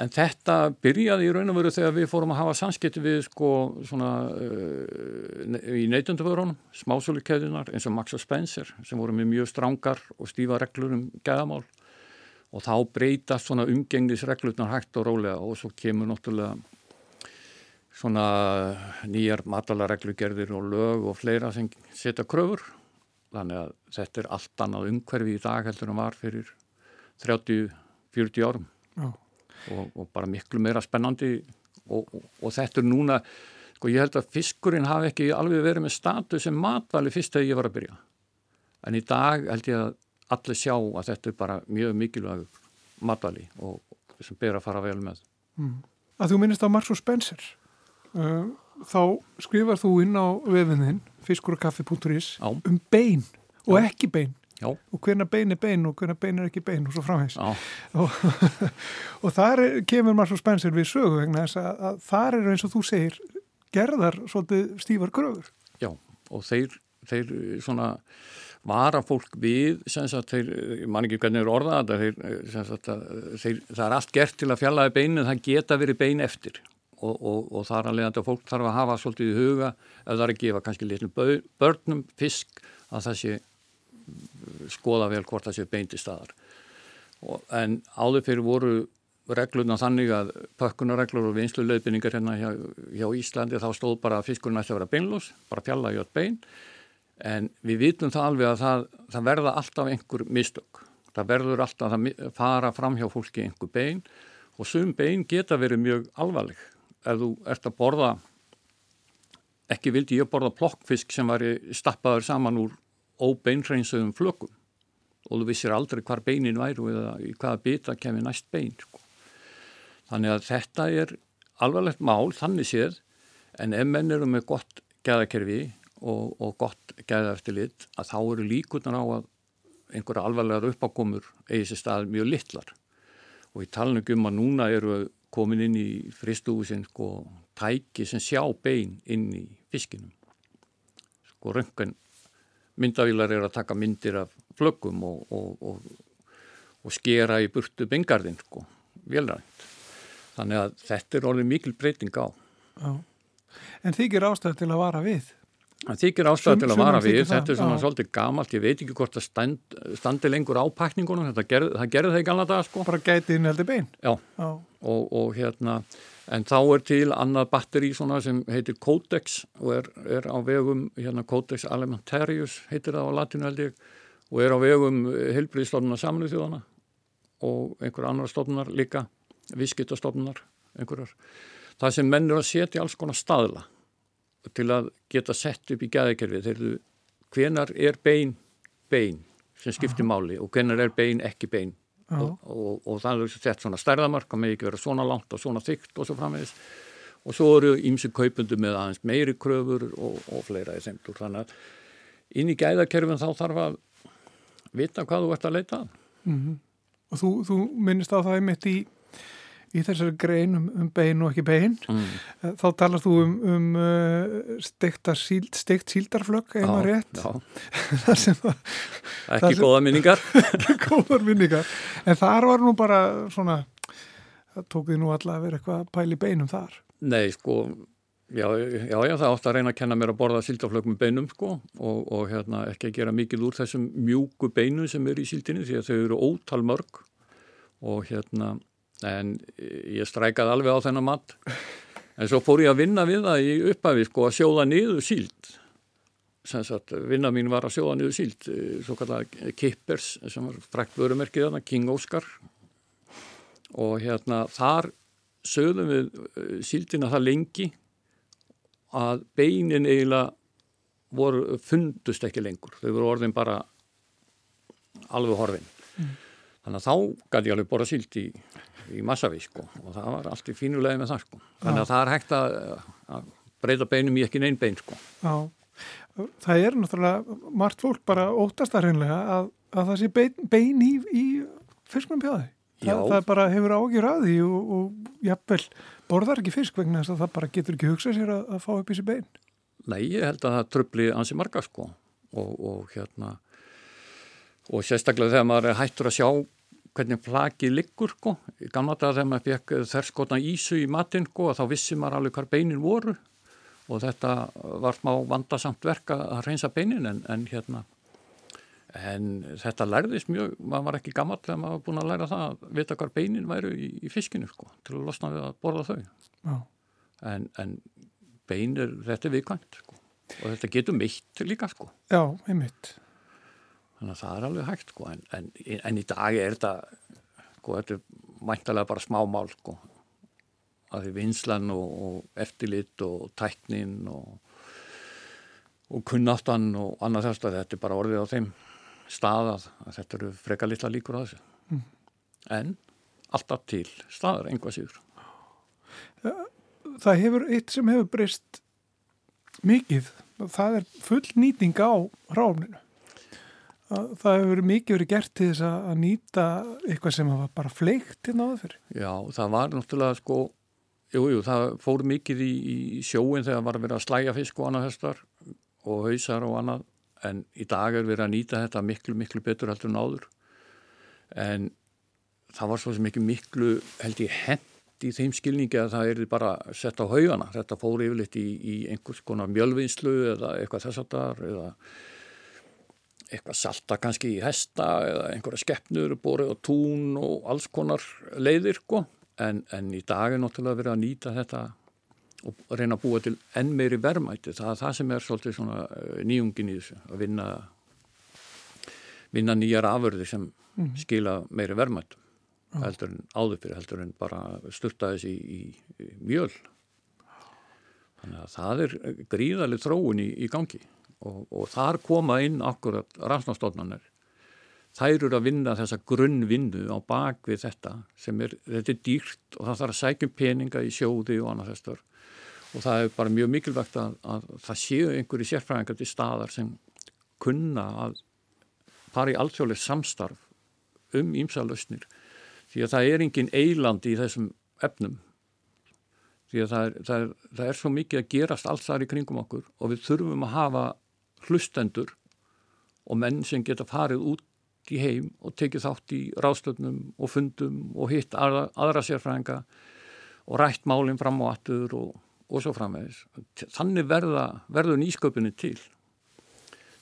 en þetta byrjaði í raun og veru þegar við fórum að hafa samskipti við sko svona uh, í neytundavörunum, smásölukeðunar eins og Max og Spencer sem voru með mjög strángar og stífa reglur um gæðamál. Og þá breytast svona umgengnisreglurnar hægt og rólega og svo kemur náttúrulega svona nýjar matalareglugerðir og lög og fleira sem setja kröfur þannig að þetta er allt annað umhverfi í dag heldur en var fyrir 30-40 árum. Og, og bara miklu meira spennandi. Og, og, og þetta er núna sko ég held að fiskurinn hafi ekki alveg verið með status sem matvali fyrst þegar ég var að byrja. En í dag held ég að allir sjá að þetta er bara mjög mikilvæg matvali og sem ber að fara vel með. Mm. Að þú minnist á og Spencer þá skrifar þú inn á vefinðin fiskurokaffi.is um bein og Já. ekki bein. Já. og hvernig bein er bein og hvernig bein er ekki bein og svo framhegs og, og þar er, kemur maður svo spensir við sögu vegna þess að, að þar er eins og þú segir gerðar svolítið stífar gröður Já og þeir, þeir svona vara fólk við sagt, þeir, man ekki hvernig er orðað þeir, sagt, þeir, það er allt gert til að fjallaði beinu en það geta verið bein eftir og, og, og þar að leiðandi að fólk þarf að hafa svolítið í huga ef það er að gefa kannski litlum börnum fisk að það sé skoða vel hvort það sé beint í staðar. Og, en áður fyrir voru reglurna þannig að pökkunarreglur og vinslu löðbynningar hérna hjá, hjá Íslandi þá stóð bara að fiskurinn ætti að vera beinlós, bara fjalla öll bein. En við vitum það alveg að það, það verða alltaf einhver mistök. Það verður alltaf að fara fram hjá fólki einhver bein og sum bein geta verið mjög alvarleg ef þú ert að borða ekki vildi ég borða plokkfisk sem var stappaður saman úr óbeinreinsöðum flökum og þú vissir aldrei hvar beinin væru eða í hvaða bita kemur næst bein sko. þannig að þetta er alvarlegt mál, þannig séð en ef menn eru með gott gæðakerfi og, og gott gæðaeftirlit að þá eru líkunar á að einhverja alvarlegar uppákomur eigi sér stað mjög littlar og í talningum að núna eru komin inn í fristúsin sko tæki sem sjá bein inn í fiskinum sko röngan myndavílar er að taka myndir af flöggum og, og, og, og skera í burtu bengarðin sko, velrænt. Þannig að þetta er orðið mikil breyting á. Já. En þykir ástæð til að vara við? Það þykir ástæð til að vara við, þetta er svona já. svolítið gamalt, ég veit ekki hvort það stand, standi lengur á pakningunum, gerð, það gerði það í galna dag sko. Bara gætið inn heldur bein? Já, já. og hérna En þá er til annað batteri sem heitir Codex og er, er á vegum, hérna Codex Alimentarius heitir það á latinu held ég og er á vegum heilbriðstofnunar saminuð þjóðana og einhver annar stofnunar líka, visskiptastofnunar einhverjar. Það sem menn eru að setja alls konar staðla til að geta sett upp í gæðikerfið þegar hvenar er bein bein sem skiptir Aha. máli og hvenar er bein ekki bein? Og, og, og það er sett svona stærðamark og með ekki vera svona langt og svona þygt og svo framvegis. Og svo eru ímsi kaupundu með aðeins meiri kröfur og, og fleira í semtur þannig að inn í gæðakerfin þá þarf að vita hvað þú ert að leita mm -hmm. og þú, þú minnist á það einmitt í í þessari grein um, um bein og ekki bein. Mm. Eh, þá talar þú um, um síld, steikt síldarflögg eða rétt. Ekki góða minningar. Ekki góðar minningar. En þar var nú bara svona það tók því nú alla að vera eitthvað pæli beinum þar. Nei sko já, já, já það átt að reyna að kenna mér að borða síldarflögg með beinum sko og, og hérna ekki að gera mikið úr þessum mjúku beinu sem eru í síldinu því að þau eru ótal mörg. Og hérna en ég strækaði alveg á þennan mat en svo fór ég að vinna við það í upphafi sko að sjóða niður síld Sagt, vinna mín var að sjóða niður síld eh, svo kallar Kippers sem var frækt vörumerkið þarna, King Oscar og hérna þar sögðum við eh, síldina það lengi að beinin eiginlega voru fundust ekki lengur, þau voru orðin bara alveg horfin. Mm. Þannig að þá gæti ég alveg borða síld í, í massaví sko og það var allt í fínulegi með það sko. Þannig að það er hægt að, að breyta beinum í ekki neinn bein sko. Já, það er náttúrulega margt fólk bara óttast að reynlega að, að það sé bein, bein í, í fisknum pjáði. Það, það bara hefur ágjur að því og, og jafnvel borðar ekki fisk vegna þess að það bara getur ekki hugsað sér að, að fá upp í þessi bein. Nei, ég held að það tröfli ansi marga sko og, og hérna og sérstaklega þegar maður er hættur að sjá hvernig flakið liggur sko. Gamla dag þegar maður fekk þerskotna ísu í matinn sko, þá vissi maður alveg hvar beinin voru og þetta var smá vandasamt verk að reynsa beinin en, en hérna en þetta lærðist mjög, maður var ekki gammal þegar maður var búin að læra það að vita hvar beinin væru í, í fiskinu sko, til að losna við að borða þau en, en beinir, þetta er viðkvæmt sko. og þetta getur meitt líka sko. Já, einmitt þannig að það er alveg hægt sko. en, en, en í dag er þetta sko, þetta er mæntalega bara smámál sko. að því vinslan og, og eftirlit og tæknin og, og kunnáttan og annað þess að þetta er bara orðið á þeim staðað að þetta eru freka litla líkur á þessu mm. en alltaf til staðar einhvað síður Það hefur eitt sem hefur breyst mikið það er full nýting á ráfninu það hefur verið mikið verið gert til þess að nýta eitthvað sem var bara fleikt hérna áður fyrir. Já, það var náttúrulega sko, jú, jú, það fór mikið í, í sjóin þegar var að vera að slæja fisk og annað höstar og hausar og annað, en í dag er verið að nýta þetta miklu, miklu betur heldur en áður. En það var svo sem ekki miklu, held ég, hend í þeim skilningi að það er bara sett á haugana. Þetta fór yfirleitt í, í einhvers konar mjölvinslu eða eitthvað þess að það eða eitthvað salta kannski í hesta eða einhverja skeppnur borið á tún og alls konar leiðir sko. en, en í dag er náttúrulega verið að nýta þetta og reyna að búa til enn meiri verðmætti það er það sem er svolítið svona eh, nýjungin í þessu að vinna vinna nýjar afurði sem mm. skila meiri verðmættum mm. heldur en áðurfyrir heldur en bara styrta þessi í, í, í mjöl þannig að það er gríðarlega þróun í, í gangi og, og þar koma inn akkurat rannsnástofnarnir þær eru að vinna þessa grunnvinnu á bakvið þetta sem er, þetta er dýrt og það þarf að sækjum peninga í sjóði og annað þessar og það er bara mjög mikilvægt að, að það séu einhverju sérfræðingar til staðar sem kunna að fara í allsjóðlega samstarf um ímsalösnir því að það er engin eiland í þessum efnum. Því að það er, það er, það er svo mikið að gerast alls þar í kringum okkur og við þurfum að hafa hlustendur og menn sem geta farið út í heim og tekið þátt í rástöldnum og fundum og hitt aðra, aðra sérfræðinga og rætt málinn fram á aftur og, og svo framvegis. Þannig verða, verður nýsköpunni til.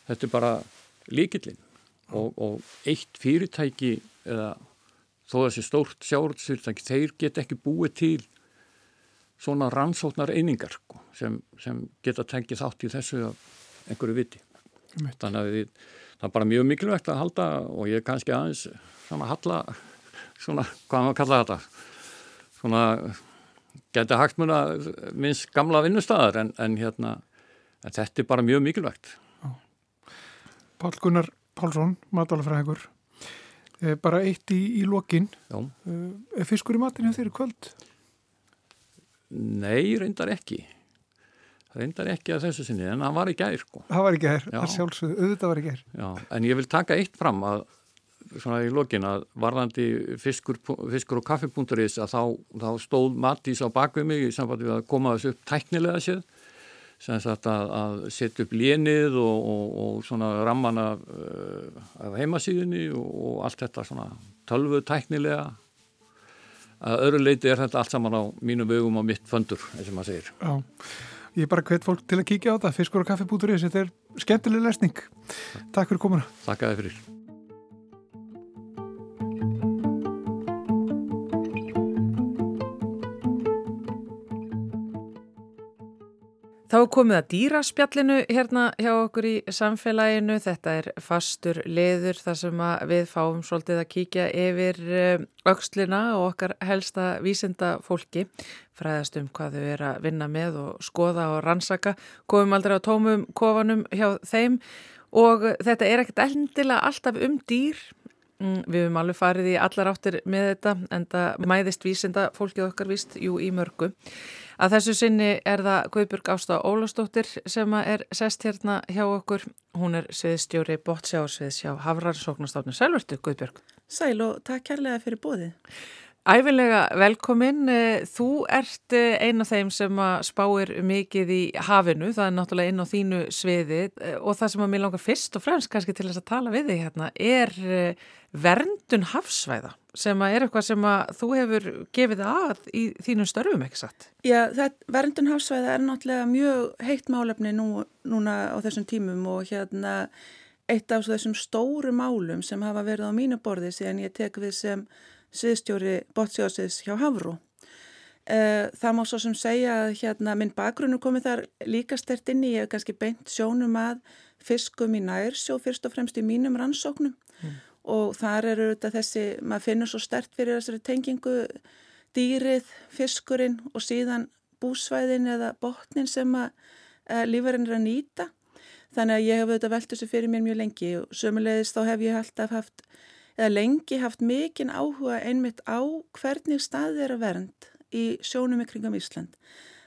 Þetta er bara líkillinn og, og eitt fyrirtæki eða þó þessi stórt sjárfyrirtæki, þeir get ekki búið til svona rannsóknar einingar sko, sem, sem geta tengið þátt í þessu að einhverju viti. Þannig að við, það er bara mjög mikilvægt að halda og ég er kannski aðeins svona halla, svona, hvað maður kalla þetta, svona geti hægt muna minnst gamla vinnustæðar en, en hérna, en þetta er bara mjög mikilvægt. Pál Gunnar Pálsson, matalafræðingur, eh, bara eitt í, í lokin, Já. Eh, er fiskur í matinu þeirri kvöld? Nei, reyndar ekki reyndar ekki að þessu sinni, en hann var í gær sko. Það var í gær, það sjálfsögðu, auðvitað var í gær. Já, en ég vil taka eitt fram að svona í lokin að varðandi fiskur, fiskur og kaffipunkturis að þá, þá stóð Matís á bakvið mig í sambandi við að koma þessu upp tæknilega séð sem sagt að, að setja upp lénið og, og, og svona ramman af, uh, af heimasíðinni og, og allt þetta svona tölvu tæknilega að öðru leiti er þetta allt saman á mínu vögum og mitt föndur, eins og maður segir. Já. Ég er bara hvet fólk til að kíkja á þetta, fiskur og kaffibútur þetta er skemmtileg lesning. Takk fyrir komuna. Takk að þið fyrir. Þá komið að dýraspjallinu hérna hjá okkur í samfélaginu. Þetta er fastur leður þar sem við fáum svolítið að kíkja yfir aukslina eh, og okkar helsta vísinda fólki. Fræðast um hvað þau er að vinna með og skoða og rannsaka. Komum aldrei á tómum kofanum hjá þeim Og þetta er ekkert endilega alltaf um dýr. Mm, við höfum alveg farið í allar áttir með þetta en það mæðist vísinda fólkið okkar vist, jú, í mörgu. Að þessu sinni er það Guðbjörg Ásta Ólastóttir sem er sest hérna hjá okkur. Hún er sviðstjóri bótsjársviðs hjá Hafrarsóknastofnun. Sælvertu, Guðbjörg. Sæl og takk kærlega fyrir bóðið. Æfilega velkomin. Eh, þú ert eh, eina þeim sem spáir mikið í hafinu, það er náttúrulega inn á þínu sviði eh, og það sem að mér langar fyrst og fremst kannski til þess að tala við þig hérna er verndun hafsvæða sem er eitthvað sem að þú hefur gefið að í þínum störfum, ekki satt? Já, verndun hafsvæða er náttúrulega mjög heitt málefni nú, núna á þessum tímum og hérna eitt af þessum stóru málum sem hafa verið á mínu borði síðan ég tek við sem sviðstjóri bótsjóðsins hjá Havrú. Eh, það má svo sem segja að hérna minn bakgrunnu komið þar líka stert inn í, ég hef kannski beint sjónum að fiskum í nærsjó fyrst og fremst í mínum rannsóknum mm. og þar eru þetta þessi, maður finnur svo stert fyrir þessari tengingu dýrið, fiskurinn og síðan búsvæðin eða botnin sem að e, lífarinn er að nýta. Þannig að ég hef auðvitað velt þessu fyrir mér mjög lengi og sömulegist þá hef ég alltaf haft eða lengi haft mikinn áhuga einmitt á hvernig staðið er að vernd í sjónum ykringum Ísland.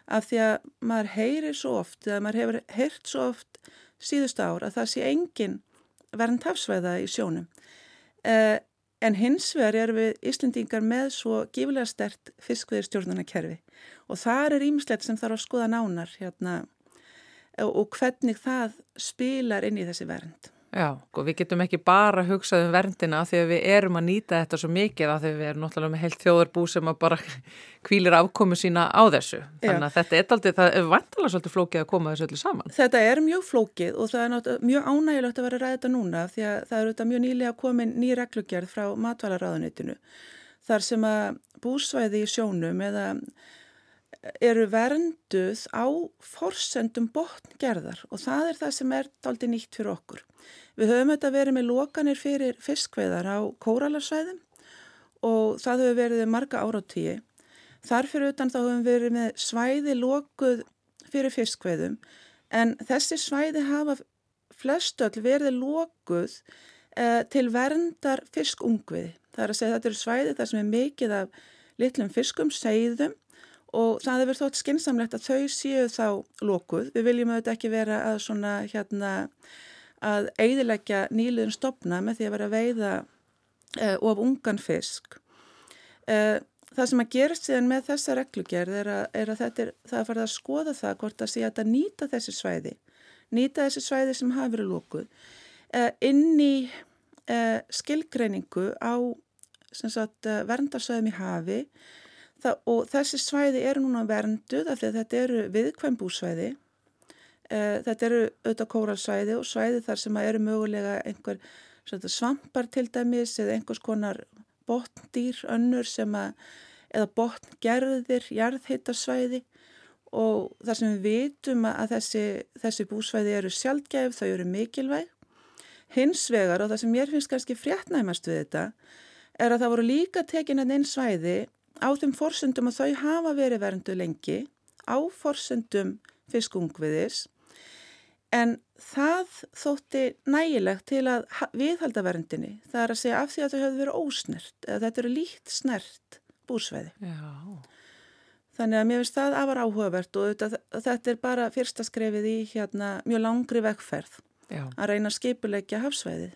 Af því að maður heyrir svo oft eða maður hefur heyrt svo oft síðustu ár að það sé engin vernd hafsvæða í sjónum. Eh, en hins vegar er við Íslendingar með svo gífilega stert fiskveðirstjórnarkerfi og það er ímislegt sem þarf að skoða nánar hérna, og hvernig það spilar inn í þessi vernd Já, og sko, við getum ekki bara hugsað um verndina því að við erum að nýta þetta svo mikið að því við erum náttúrulega með heilt þjóðarbú sem að bara kvílir afkomu sína á þessu. Þannig að þetta er aldrei, það er vantalega svolítið flókið að koma þessu öllu saman. Þetta er mjög flókið og það er mjög ánægilegt að vera að ræða þetta núna því að það eru þetta mjög nýlega komin ný reglugjörð frá matvælaráðunitinu þar sem að búsvæði í sjónum eða eru vernduð á forsendum botngerðar og það er það sem er daldi nýtt fyrir okkur. Við höfum þetta verið með lokanir fyrir fiskveðar á kóralarsvæðum og það hefur verið marga ára á tíu. Þarfir utan þá höfum við verið með svæði lokuð fyrir fiskveðum en þessi svæði hafa flestöll verið lokuð eh, til verndar fiskungviði. Það er að segja þetta eru svæði þar sem er mikið af litlum fiskum, segðum og það hefur þótt skinsamlegt að þau séu þá lókuð. Við viljum auðvitað ekki vera að svona hérna að eidilegja nýliðin stopna með því að vera að veiða uh, of ungan fisk. Uh, það sem að gera síðan með þessa reglugerð er að, er að þetta er, það er farið að skoða það hvort að sé að nýta þessi svæði, nýta þessi svæði sem hafi verið lókuð uh, inn í skilgreiningu á sagt, verndarsvæðum í hafi Það, og þessi svæði eru núna vernduð af því að þetta eru viðkvæmbúsvæði, e, þetta eru auðvitað kóralsvæði og svæði þar sem eru mögulega einhver svampar til dæmis eða einhvers konar botndýr önnur sem að, eða botngerðir, jarðhittarsvæði og þar sem við vitum að þessi, þessi búsvæði eru sjálfgæf, þau eru mikilvæg. Hins vegar og það sem mér finnst kannski fréttnæmast við þetta er að það voru líka tekin að einn svæði á þeim forsendum að þau hafa verið verndu lengi á forsendum fiskungviðis en það þótti nægilegt til að viðhalda verndinni. Það er að segja af því að þau hefur verið ósnert eða þetta eru líkt snert búsveiði. Já. Þannig að mér finnst það afar áhugavert og þetta, er bara fyrsta skrefið í hérna mjög langri vekkferð Já. að reyna að skipulegja hafsveiðið.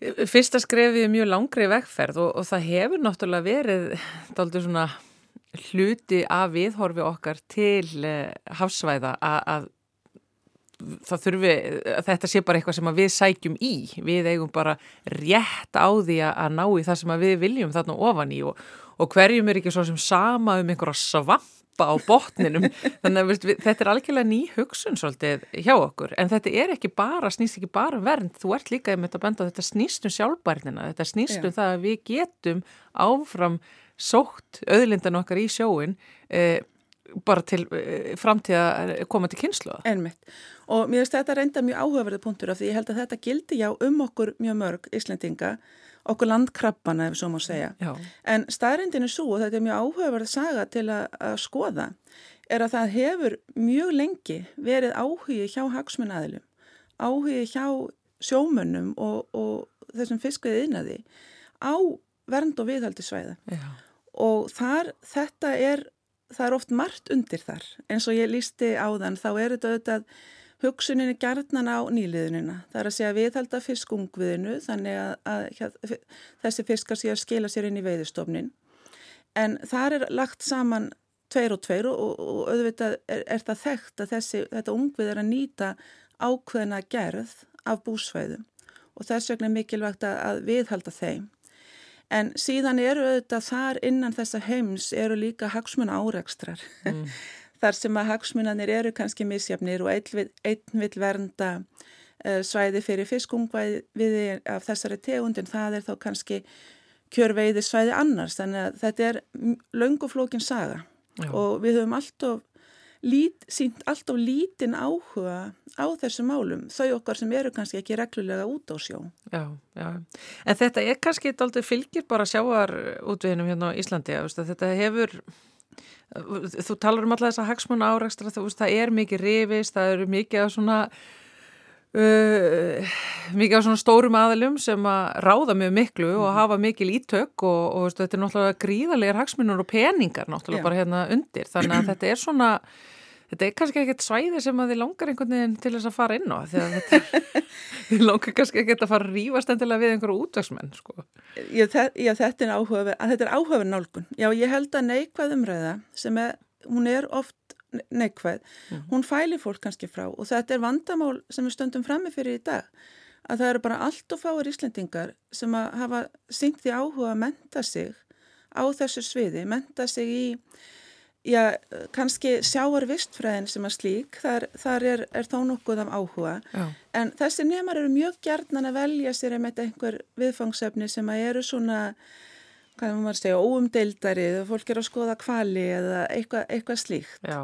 Fyrsta skrefið er mjög langri vegferð og, og það hefur náttúrulega verið daldur svona hluti af viðhorfi okkar til uh, hafsvæða að það þurfi, þetta sé bara eitthvað sem við sækjum í, við eigum bara rétt á því að ná í það sem við viljum þarna ofan í og, og hverjum er ekki svo sem sama um einhverja svamp á botninum. Þannig að við, þetta er algjörlega ný hugsun svolítið hjá okkur. En þetta er ekki bara, snýst ekki bara um vernd. Þú ert líka um þetta benda þetta snýst um sjálfbærnina. Þetta snýst um það að við getum áfram sótt auðlindan okkar í sjóin eh, bara til eh, framtíða koma til kynslu. Ennmitt og mér finnst þetta reynda mjög áhugaverðið punktur af því ég held að þetta gildi já um okkur mjög mörg Íslendinga okkur landkrabbana ef svo má segja. Já. En staðrindin er svo og þetta er mjög áhugaverð saga til að, að skoða er að það hefur mjög lengi verið áhugi hjá hagsmunnaðilum áhugi hjá sjómönnum og, og þessum fiskveið innaði á vernd og viðhaldi svæða Já. og þar þetta er, það er oft margt undir þar eins og ég lísti á þann þá er þetta auðvitað hugsuninni gerðnan á nýliðunina. Það er að segja viðhalda fiskungviðinu þannig að, að, að þessi fiskar sé að skila sér inn í veiðistofnin en þar er lagt saman tveir og tveir og, og auðvitað er, er það þekkt að þessi, þetta ungvið er að nýta ákveðina gerð af búsvæðum og þess vegna er mikilvægt að viðhalda þeim. En síðan eru auðvitað þar innan þessa heims eru líka hagsmuna árekstrar. Mm. þar sem að hagsmunanir eru kannski misjafnir og einn vil, vernda uh, svæði fyrir fiskungvæði af þessari tegundin, það er þá kannski kjörveiði svæði annars. Þannig að þetta er launguflókin saga. Já. og við höfum alltaf lít, sínt alltaf lítinn áhuga á þessu málum, þau okkar sem eru kannski ekki reglulega út á sjó. Já, já, en þetta er kannski aldrei fylgir bara sjáar útveginum hérna á Íslandi, þetta hefur þú talar um alltaf þessa hagsmuna árekstra, það er mikið rifist, það eru mikið af svona Uh, mikið á svona stórum aðalum sem að ráða mjög miklu og mhm. hafa mikil ítök og, og veistu, þetta er náttúrulega gríðarlegar hagsmunur og peningar náttúrulega Já. bara hérna undir þannig að þetta er svona þetta er kannski ekkert svæði sem að þið langar einhvern veginn til þess að fara inn á því að þetta, þið langar kannski ekkert að fara að rýfast endilega við einhverju útvegsmenn sko. Já, þetta er áhugaverð nálgun. Já, ég held að neikvæð umræða sem er, hún er oft neikvæð, mm. hún fæli fólk kannski frá og þetta er vandamál sem við stöndum frammi fyrir í dag að það eru bara allt og fáir íslendingar sem að hafa syngt því áhuga að menta sig á þessu sviði, menta sig í já, kannski sjáar vistfræðin sem að slík þar, þar er, er þó nokkuð af áhuga já. en þessi nefnar eru mjög gjarnan að velja sér einhver viðfangsefni sem að eru svona hvað maður segja, óumdeildari eða fólk er að skoða kvali eða eitthvað, eitthvað slíkt Já.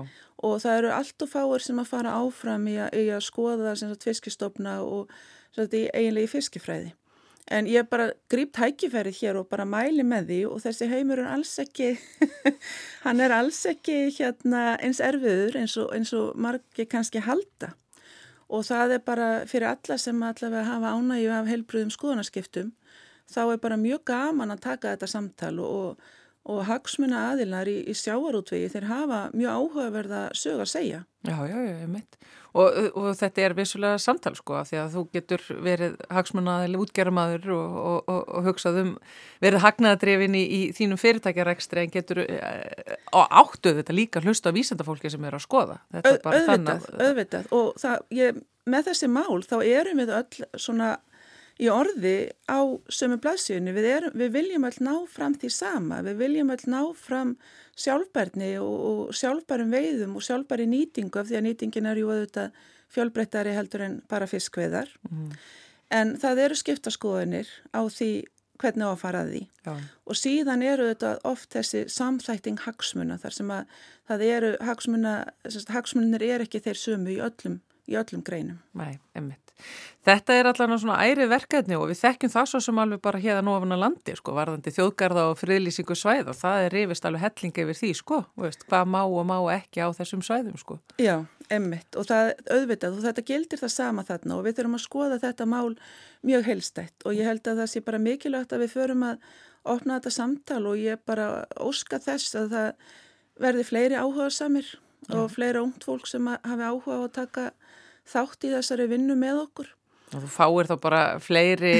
og það eru allt og fáir sem að fara áfram í að, í að skoða fiskistofna og sagt, í, eiginlega í fiskifræði en ég bara grípt hækifærið hér og bara mæli með því og þessi heimur er alls ekki hann er alls ekki hérna, eins erfiður eins og, eins og margi kannski halda. Og það er bara fyrir alla sem allavega hafa ánægju af heilbröðum skoðanaskiptum þá er bara mjög gaman að taka þetta samtal og, og hagsmuna aðilar í, í sjáarútvegi þeir hafa mjög áhugaverða sög að segja. Já, já, já, ég mitt. Og, og þetta er vissulega samtal sko því að þú getur verið hagsmunaðil útgerðamadur og, og hugsað um verið hagnaðadrefin í, í þínum fyrirtækjarekstri en getur og áttuð þetta líka hlusta á vísendafólki sem eru að skoða. Þetta bara þannig. Auðvitað, auðvitað og það, ég, með þessi mál þá erum við öll svona í orði á sömu blaðsjönu. Við, við viljum öll ná fram því sama, við viljum öll ná fram sjálfbærni og, og sjálfbærum veiðum og sjálfbæri nýtingu af því að nýtingin er jú auðvitað fjálbreyttari heldur en bara fiskveðar. Mm. En það eru skiptaskoðinir á því hvernig á að fara að því Já. og síðan eru þetta oft þessi samþætting hagsmuna þar sem að það eru hagsmuna, hagsmunir er ekki þeir sömu í öllum, í öllum greinum. Nei, emmitt. Þetta er allavega svona æri verkefni og við þekkjum það svo sem alveg bara hérna ofan að landi sko, varðandi þjóðgarða og friðlýsingu svæð og það er rifist alveg hellinga yfir því sko, veist, hvað má og má ekki á þessum svæðum sko. Já, emmitt og það auðvitað og þetta gildir það sama þarna og við þurfum að skoða þetta mál mjög helstætt og ég held að það sé bara mikilvægt að við förum að opna þetta samtal og ég bara óska þess að það verði fleiri áhuga samir og fleira ungt fólk sem hafi áhuga á að taka þátt í þessari vinnu með okkur. Og þú fáir þá bara fleiri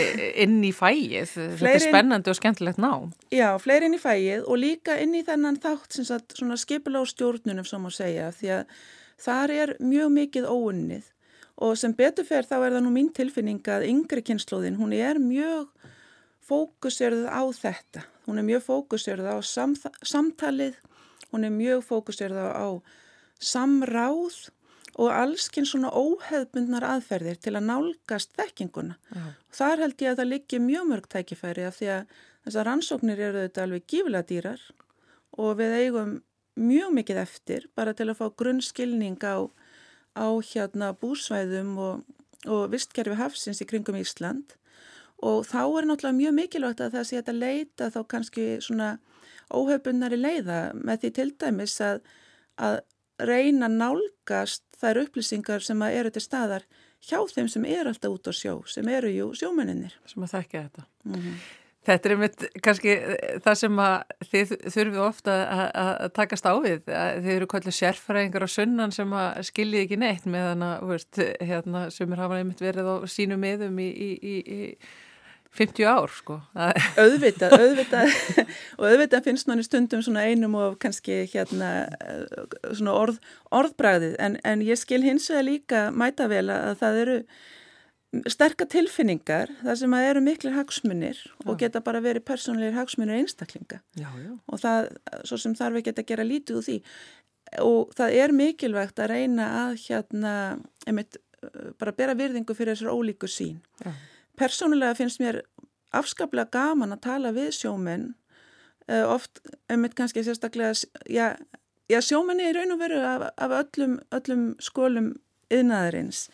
inn í fæið, þetta er spennandi og skemmtilegt ná. Já, fleiri inn í fæið og líka inn í þennan þátt sem skipila á stjórnunum sem að segja því að þar er mjög mikið óunnið og sem beturferð þá er það nú mín tilfinning að yngri kynnslóðin, hún er mjög fókusörð á þetta, hún er mjög fókusörð á sam, samtalið, hún er mjög fókusörð á samráð og allskinn svona óheðbundnar aðferðir til að nálgast þekkinguna. Já. Þar held ég að það liggi mjög mörg tækifæri af því að þessar rannsóknir eru þetta alveg gífilega dýrar og við eigum mjög mikið eftir bara til að fá grunnskilning á, á hérna búsvæðum og, og vistkerfi hafsins í kringum Ísland og þá er náttúrulega mjög mikilvægt að það sé að leita þá kannski svona óheðbundnari leiða með því til dæmis að, að reyna nálgast þær upplýsingar sem eru til staðar hjá þeim sem er alltaf út á sjó, sem eru jú sjómenninir. Sem að þekkja þetta. Mm -hmm. Þetta er einmitt kannski það sem þið þurfið ofta að takast á við. Þið eru kvöldu sérfæraðingar á sunnan sem að skiljið ekki neitt meðan að hérna, sem er hafað einmitt verið á sínu miðum í, í, í, í 50 ár sko. Auðvitað, auðvitað og auðvitað finnst manni stundum svona einum og kannski hérna svona orð, orðbræðið en, en ég skil hins vegar líka mæta vel að það eru sterkar tilfinningar þar sem að eru miklu hagsmunir já. og geta bara verið persónulegir hagsmunir einstaklinga já, já. og það, svo sem þarf ekki að gera lítið úr því og það er mikilvægt að reyna að hérna, einmitt, bara bera virðingu fyrir þessar ólíku sín persónulega finnst mér afskaplega gaman að tala við sjómenn uh, oft, einmitt kannski sérstaklega já, sjómenni er raun og veru af, af öllum, öllum skólum yðnaðarins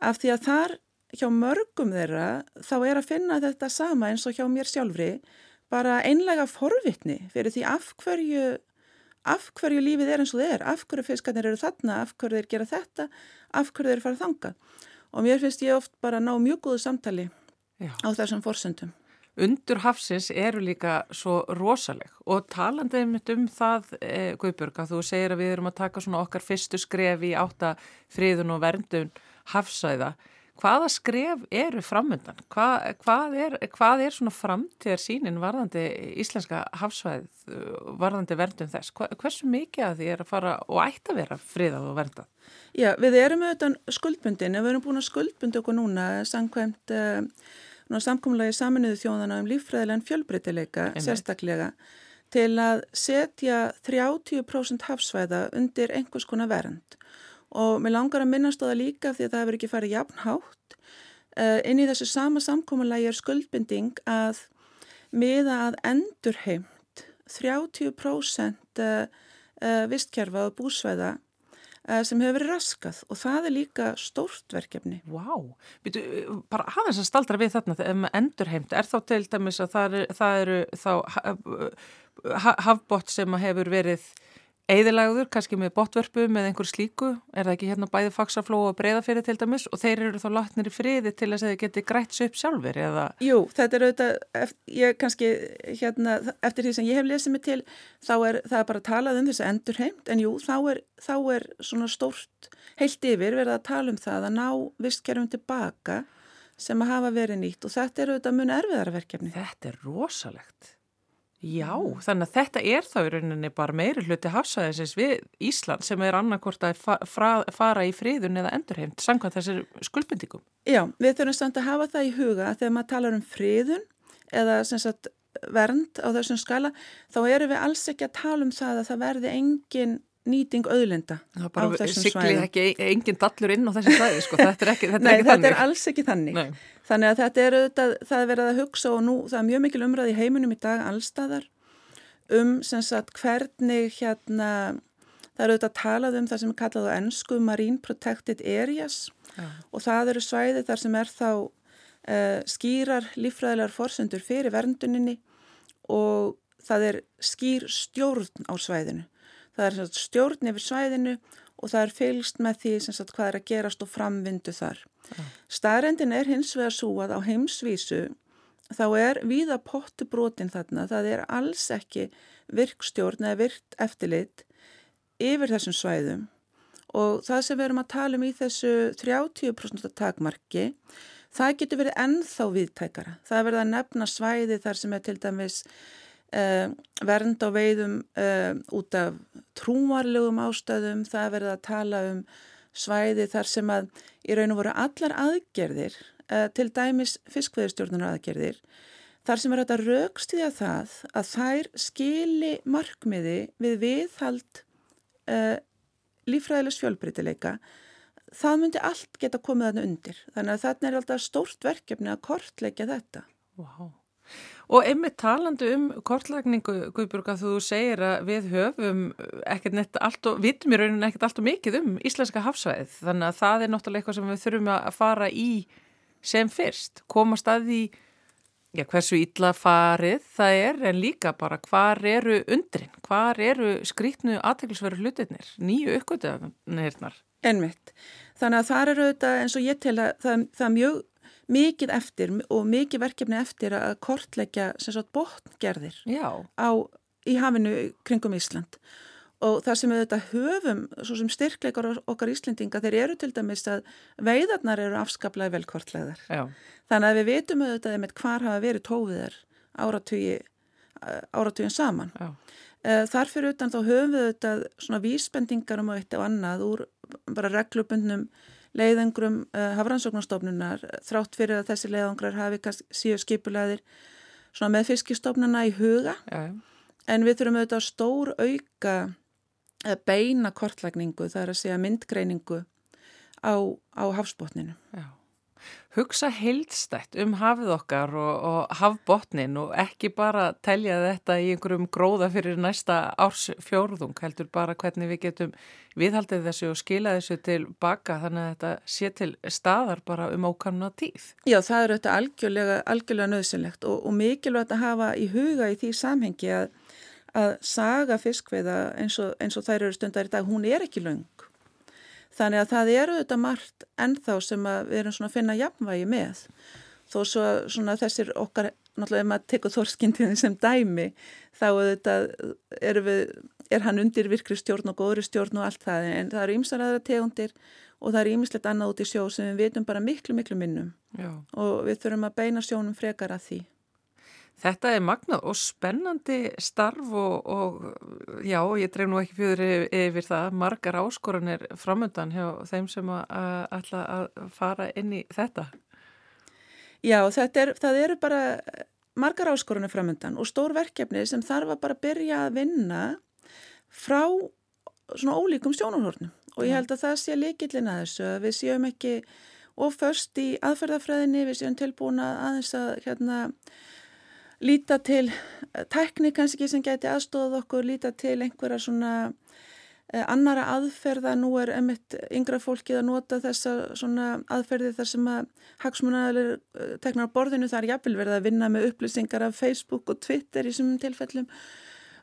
af því að þar hjá mörgum þeirra þá er að finna þetta sama eins og hjá mér sjálfri bara einlega forvitni fyrir því af hverju, af hverju lífið er eins og þeir af hverju fiskarnir eru þarna, af hverju þeir gera þetta, af hverju þeir fara þanga og mér finnst ég oft bara ná mjög góðu samtali Já. á þessum forsöndum. Undur hafsins eru líka svo rosaleg og talandið mitt um það, eh, Guðbjörg, að þú segir að við erum að taka svona okkar fyrstu skref í átta friðun og verndun hafsæða hvaða skref eru framöndan? Hvað, hvað, er, hvað er svona framtíðar sínin varðandi íslenska hafsvæð, varðandi verndun þess? Hva, hversu mikið að því er að fara og ætti að vera friðað og verndað? Já, við erum auðvitað skuldbundin, við erum búin að skuldbundi okkur núna samkvæmt uh, samkomlagi saminuðu þjóðana um líffræðilegan fjölbreytileika sérstaklega til að setja 30% hafsvæða undir einhvers konar vernd og mér langar að minnast á það líka því að það hefur ekki farið jafnhátt. Uh, inn í þessu sama samkómalagi er skuldbinding að miða að endurheimt 30% uh, uh, vistkerfa og búsvæða sem hefur verið raskað og það er líka stórt verkefni. Vá, wow. bara aðeins að staldra við þarna um endurheimt, er þá til dæmis að það eru, það eru þá hafbott sem hefur verið Eðilagður, kannski með botvörpu með einhver slíku, er það ekki hérna bæði faksafló og breyðafyrir til dæmis og þeir eru þá látnir í friði til þess að þeir geti græts upp sjálfur eða? Jú, þetta er auðvitað, ég kannski hérna, eftir því sem ég hef lesið mig til, þá er það bara að talað um þess að endurheimt, en jú, þá er, þá er svona stórt heilt yfir verið að tala um það að ná vistkerfum tilbaka sem að hafa verið nýtt og þetta er auðvitað mun erfiðarverkefni. Þetta er rosalegt. Já, þannig að þetta er þá í rauninni bara meiri hluti hafsaðisins við Ísland sem er annarkort að fara í fríðun eða endurheimt sangvað þessir skuldbindingum. Já, við þurfum samt að hafa það í huga að þegar maður talar um fríðun eða sagt, vernd á þessum skala þá eru við alls ekki að tala um það að það verði engin nýting auðlinda á þessum svæðum. Það sigli ekki engin dallur inn á þessum svæði, sko. þetta er ekki, þetta Nei, er ekki þannig. Nei, þetta er alls ekki þannig. Nei. Þannig að þetta er auðvitað, það er verið að hugsa og nú, það er mjög mikil umræði í heiminum í dag allstaðar um sem sagt hvernig hérna, það eru auðvitað talað um það sem er kallað á ennsku Marine Protected Areas ja. og það eru svæði þar sem er þá uh, skýrar lífræðilegar forsendur fyrir vernduninni og það er skýr stjórn á svæðinu það er stjórn yfir svæðinu og það er fylgst með því sagt, hvað er að gerast og framvindu þar. Ja. Staðrendin er hins vegar svo að á heimsvísu þá er viða pottu brotin þarna, það er alls ekki virkstjórn eða virkt eftirlit yfir þessum svæðum og það sem við erum að tala um í þessu 30% takmarki, það getur verið ennþá viðtækara. Það verður að nefna svæði þar sem er til dæmis Uh, vernd á veiðum uh, út af trúmarlegum ástöðum, það verður að tala um svæði þar sem að í raun og voru allar aðgerðir, uh, til dæmis fiskveðurstjórnunar aðgerðir, þar sem er þetta raukstíða það að þær skili markmiði við viðhald lífræðilegs fjölbreytileika, það myndi allt geta komið þarna undir. Þannig að þarna er alltaf stórt verkefni að kortleggja þetta. Wow. Og einmitt talandi um kortlækningu, Guðbjörg, að þú segir að við höfum ekkert neitt allt og vitum í rauninu ekkert allt og mikið um íslenska hafsvæðið. Þannig að það er náttúrulega eitthvað sem við þurfum að fara í sem fyrst. Koma staði í já, hversu illa farið það er en líka bara hvar eru undrin, hvar eru skrítnu aðteglisveru hlutirnir, nýju uppgötuðanirnar Ennmitt. Þannig að það eru auðvitað eins og ég tel að það, það er mjög mikið eftir og mikið verkefni eftir að kortleggja botngerðir á, í hafinu kringum Ísland. Og það sem við þetta höfum svo sem styrkleikar okkar Íslendinga þeir eru til dæmis að veiðarnar eru afskaplega vel kortlegðar þannig að við vitum auðvitað með hvar hafa verið tófiðar áratugin saman. Já. Eh, þar fyrir utan þá höfum við auðvitað svona vísbendingar um eitt og annað úr bara reglubundnum leiðangrum uh, eh, hafrannsóknarstofnunar þrátt fyrir að þessi leiðangrar hafi síðu skipulegðir með fiskistofnuna í huga. Ja. en við þurfum auðvitað stór auka uh, beina kortlækningu það er að segja myndgreiningu á, á hafsbótninu Já hugsa heildstætt um hafið okkar og, og hafbotnin og ekki bara telja þetta í einhverjum gróða fyrir næsta árs fjórðung heldur bara hvernig við getum viðhaldið þessu og skila þessu til baka þannig að þetta sé til staðar bara um ákanna tíð. Já það eru þetta algjörlega, algjörlega nöðsynlegt og, og mikilvægt að hafa í huga í því samhengi að, að saga fiskveiða eins og, eins og þær eru stundar í dag, hún er ekki laung Þannig að það eru þetta margt ennþá sem við erum svona að finna jafnvægi með. Þó svo svona þessir okkar, náttúrulega ef maður tekur þorskindinni sem dæmi, þá er, við, er hann undir virkri stjórn og góðri stjórn og allt það. En það eru ýmsar aðra tegundir og það eru ýmislegt annað út í sjó sem við vitum bara miklu, miklu minnum. Já. Og við þurfum að beina sjónum frekar að því. Þetta er magnað og spennandi starf og, og já, ég dreif nú ekki fyrir yfir það, margar áskoranir framöndan hjá þeim sem að ætla að fara inn í þetta. Já, þetta er, það eru bara margar áskoranir framöndan og stór verkefni sem þarf að bara byrja að vinna frá svona ólíkum sjónarhórnum og ég held að það sé líkillin að þessu að við séum ekki oförst í aðferðafræðinni, við séum tilbúin að aðeins að hérna líta til eh, teknik kannski sem geti aðstofað okkur, líta til einhverja svona eh, annara aðferða, nú er emitt yngra fólkið að nota þessa svona aðferði þar sem að hagsmunarlega eh, teknar á borðinu, það er jafnvel verið að vinna með upplýsingar af Facebook og Twitter í svonum tilfellum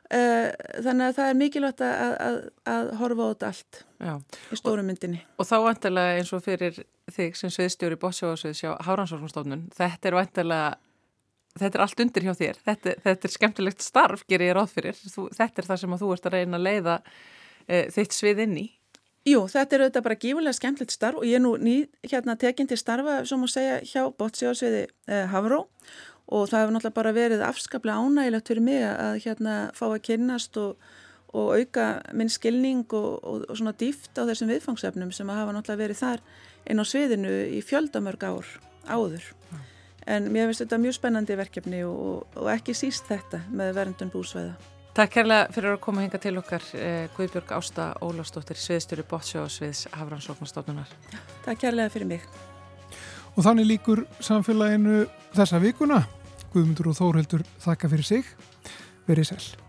þannig að það er mikilvægt að, að, að horfa á þetta allt Já. í stóru myndinni. Og, og þá vantilega eins og fyrir þig sem sviðstjóri bótsjóðsviðs hjá Háransorfnstofnun, þetta er vantilega þetta er allt undir hjá þér, þetta, þetta er skemmtilegt starf, ger ég ráð fyrir, þú, þetta er það sem þú ert að reyna að leiða e, þitt svið inn í. Jú, þetta er auðvitað bara gífulega skemmtilegt starf og ég er nú ný hérna tekinn til starfa, sem að segja, hjá Bótsjóðsviði e, Havró og það hefur náttúrulega bara verið afskaplega ánægilegt fyrir mig að hérna fá að kynnast og, og auka minn skilning og, og, og svona dýft á þessum viðfangsefnum sem að hafa náttúrulega verið þar inn á sviðinu í fjöldamörg ár áður. Ja en mér finnst þetta mjög spennandi verkefni og, og ekki síst þetta með verndun búsvæða. Takk kærlega fyrir að koma hinga til okkar eh, Guðbjörg Ásta Ólafsdóttir, sviðstjóri Bótsjó og sviðs Hafrannsóknarstofnunar. Takk kærlega fyrir mig. Og þannig líkur samfélaginu þessa vikuna. Guðmundur og Þórhildur þakka fyrir sig. Verið sæl.